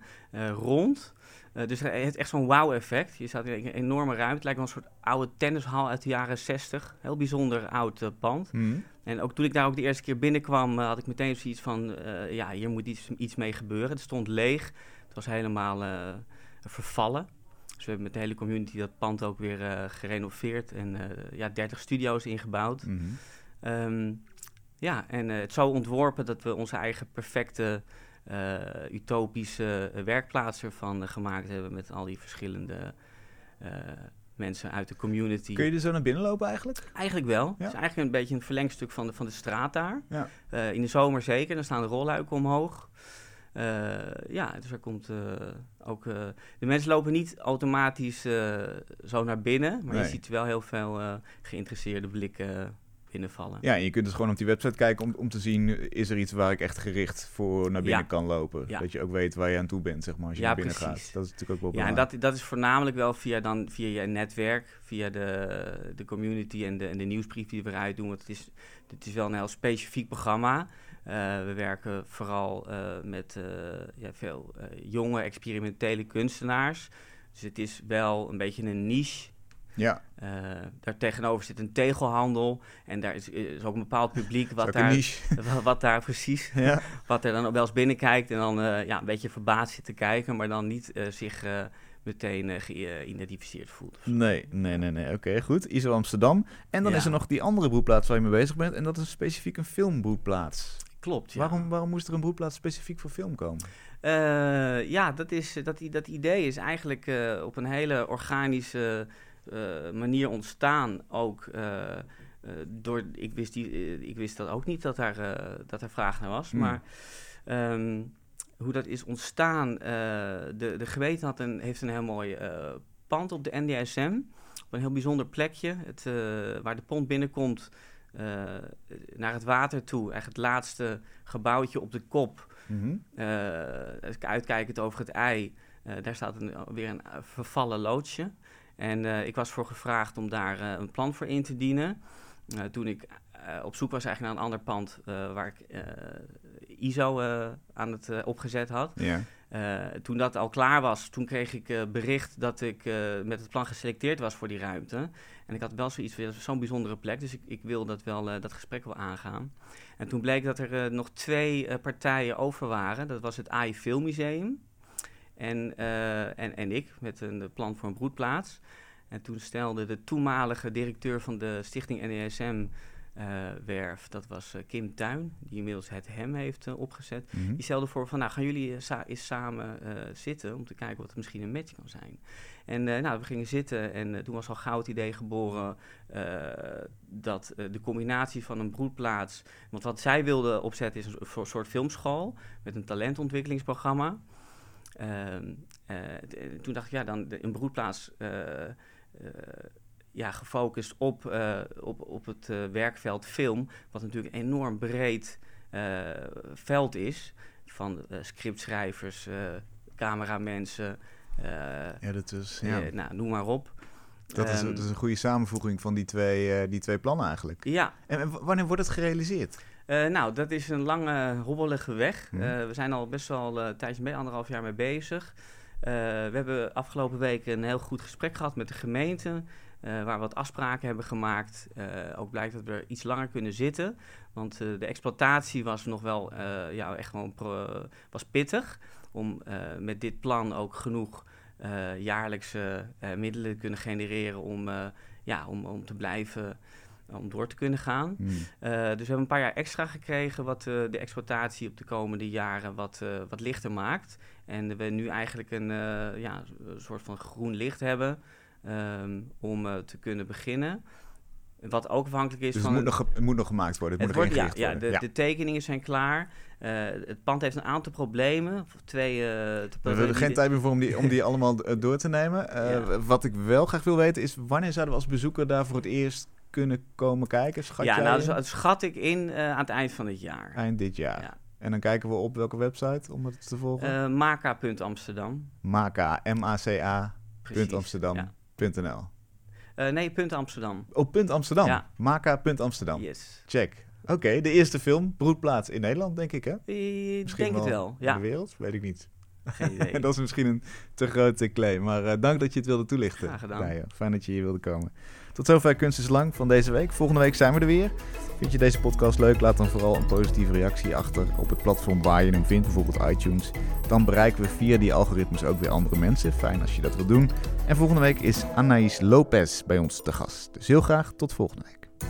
rond. dus het heeft echt zo'n wow-effect. Je staat in een enorme ruimte. Het lijkt wel een soort oude tennishal uit de jaren 60. Heel bijzonder oud pand. Mm. En ook toen ik daar ook de eerste keer binnenkwam, had ik meteen zoiets van... ja, hier moet iets, iets mee gebeuren. Het stond leeg. Het was helemaal uh, vervallen. Dus we hebben met de hele community dat pand ook weer uh, gerenoveerd en uh, ja, 30 studio's ingebouwd. Mm -hmm. um, ja, en het zo ontworpen dat we onze eigen perfecte utopische werkplaats ervan gemaakt hebben met al die verschillende mensen uit de community. Kun je er zo naar binnen lopen eigenlijk? Eigenlijk wel. Het is eigenlijk een beetje een verlengstuk van de, van de straat daar. Ja. in de zomer zeker, dan staan de rolluiken omhoog. Ja, dus er komt ook... de mensen lopen niet automatisch zo naar binnen, maar je ziet wel heel veel geïnteresseerde blikken binnenvallen. Ja, en je kunt dus gewoon op die website kijken om, om te zien, is er iets waar ik echt gericht voor naar binnen kan lopen? Dat je ook weet waar je aan toe bent, zeg maar, als je naar binnen gaat. Dat is natuurlijk ook wel belangrijk. Ja, en dat, dat is voornamelijk wel via, dan, via je netwerk, via de, de community en de, en de nieuwsbrief die we eruit doen. Want het is, het is wel een heel specifiek programma. Uh, we werken vooral uh, met uh, ja, veel jonge experimentele kunstenaars. Dus het is wel een beetje een niche ja. Uh, daar tegenover zit een tegelhandel. En daar is, is ook een bepaald publiek wat daar, [LAUGHS] wat, daar precies, [LAUGHS] ja. wat er dan wel eens binnenkijkt en dan uh, ja, een beetje verbaasd zit te kijken, maar dan niet uh, zich meteen geïdentificeerd voelt. Nee, nee, nee, nee. Oké, goed. ISO Amsterdam. En dan is er nog die andere broedplaats waar je mee bezig bent. En dat is specifiek een filmbroedplaats. Klopt, ja. Waarom, waarom moest er een broedplaats specifiek voor film komen? ja, dat, is, dat, dat idee is eigenlijk op een hele organische uh, manier ontstaan ook. Door, ik, wist die, ik wist dat ook niet dat daar, dat er vraag naar was. Hmm. Maar um, hoe dat is ontstaan. de, de geweten had een, heeft een heel mooi pand op de NDSM. Op een heel bijzonder plekje. Het, waar de pont binnenkomt naar het water toe. Echt het laatste gebouwtje op de kop. Mm -hmm. uitkijkend over het ei. daar staat een, weer een vervallen loodsje. En ik was voor gevraagd om daar een plan voor in te dienen. Toen ik op zoek was eigenlijk naar een ander pand waar ik ISO aan het opgezet had. Ja. Toen dat al klaar was, toen kreeg ik bericht dat ik met het plan geselecteerd was voor die ruimte. En ik had wel zoiets van zo'n bijzondere plek, dus ik, ik wil dat wel dat gesprek wel aangaan. En toen bleek dat er nog twee partijen over waren. Dat was het AI Filmmuseum en, en, en ik met een plan voor een broedplaats. En toen stelde de toenmalige directeur van de stichting NESM uh, werf, dat was uh, Kim Tuin, die inmiddels het hem heeft uh, opgezet. Mm -hmm. Die stelde voor van, nou gaan jullie sa eens samen zitten om te kijken wat er misschien een match kan zijn. En nou, we gingen zitten en toen was al gauw het idee geboren dat de combinatie van een broedplaats, want wat zij wilden opzetten is een, een soort filmschool met een talentontwikkelingsprogramma. Ehm, eh, toen dacht ik, ja, dan een broedplaats eh, eh, ja, gefocust op, op, op het werkveld film, wat natuurlijk een enorm breed veld is. Van scriptschrijvers, cameramensen. Editors, ja. nou, noem maar op. Dat is, um, dat is, een goede samenvoeging van die twee, die twee plannen eigenlijk. Ja. En, en wanneer wordt het gerealiseerd? Nou, dat is een lange, hobbelige weg. Uh, we zijn al best wel een tijdje mee, anderhalf jaar mee bezig. We hebben afgelopen week een heel goed gesprek gehad met de gemeente. Waar we wat afspraken hebben gemaakt. ook blijkt dat we er iets langer kunnen zitten. Want de exploitatie was nog wel ja, echt gewoon was pittig. Om met dit plan ook genoeg jaarlijkse middelen te kunnen genereren om, ja, om, om te blijven om door te kunnen gaan. Hmm. Eh, dus we hebben een paar jaar extra gekregen, wat uh, de exploitatie op de komende jaren wat, uh, wat lichter maakt. En we nu eigenlijk een, ja, een soort van groen licht hebben um, om te kunnen beginnen. Wat ook afhankelijk is dus van... Het moet, nog, het moet nog gemaakt worden, het, het moet nog wordt, ja, ja, de, ja, de, tekeningen zijn klaar. het pand heeft een aantal problemen. Twee, we hebben geen tijd meer voor om die, om die [LAUGHS] allemaal door te nemen. Ja. Wat ik wel graag wil weten is, wanneer zouden we als bezoeker daar voor het eerst kunnen komen kijken? Schat ja, nou, dat schat ik in uh, aan het eind van dit jaar. Eind dit jaar. Ja. En dan kijken we op welke website om het te volgen? Uh, Maka.amsterdam. Maka, M-A-C-A. Amsterdam.nl. Uh, nee, punt Amsterdam. Oh, punt Amsterdam. Ja. Maka.amsterdam. Yes. Check. Oké, okay, de eerste film, broedplaats in Nederland, denk ik, hè? Ik denk het wel, ja. In de wereld? Weet ik niet. Geen [LAUGHS] idee. dat is misschien een te grote claim, maar uh, dank dat je het wilde toelichten. Graag gedaan. Fijn dat je hier wilde komen. Tot zover Kunst is Lang van deze week. Volgende week zijn we er weer. Vind je deze podcast leuk? Laat dan vooral een positieve reactie achter op het platform waar je hem vindt, bijvoorbeeld iTunes. Dan bereiken we via die algoritmes ook weer andere mensen. Fijn als je dat wilt doen. En volgende week is Anaïs Lopez bij ons te gast. Dus heel graag tot volgende week.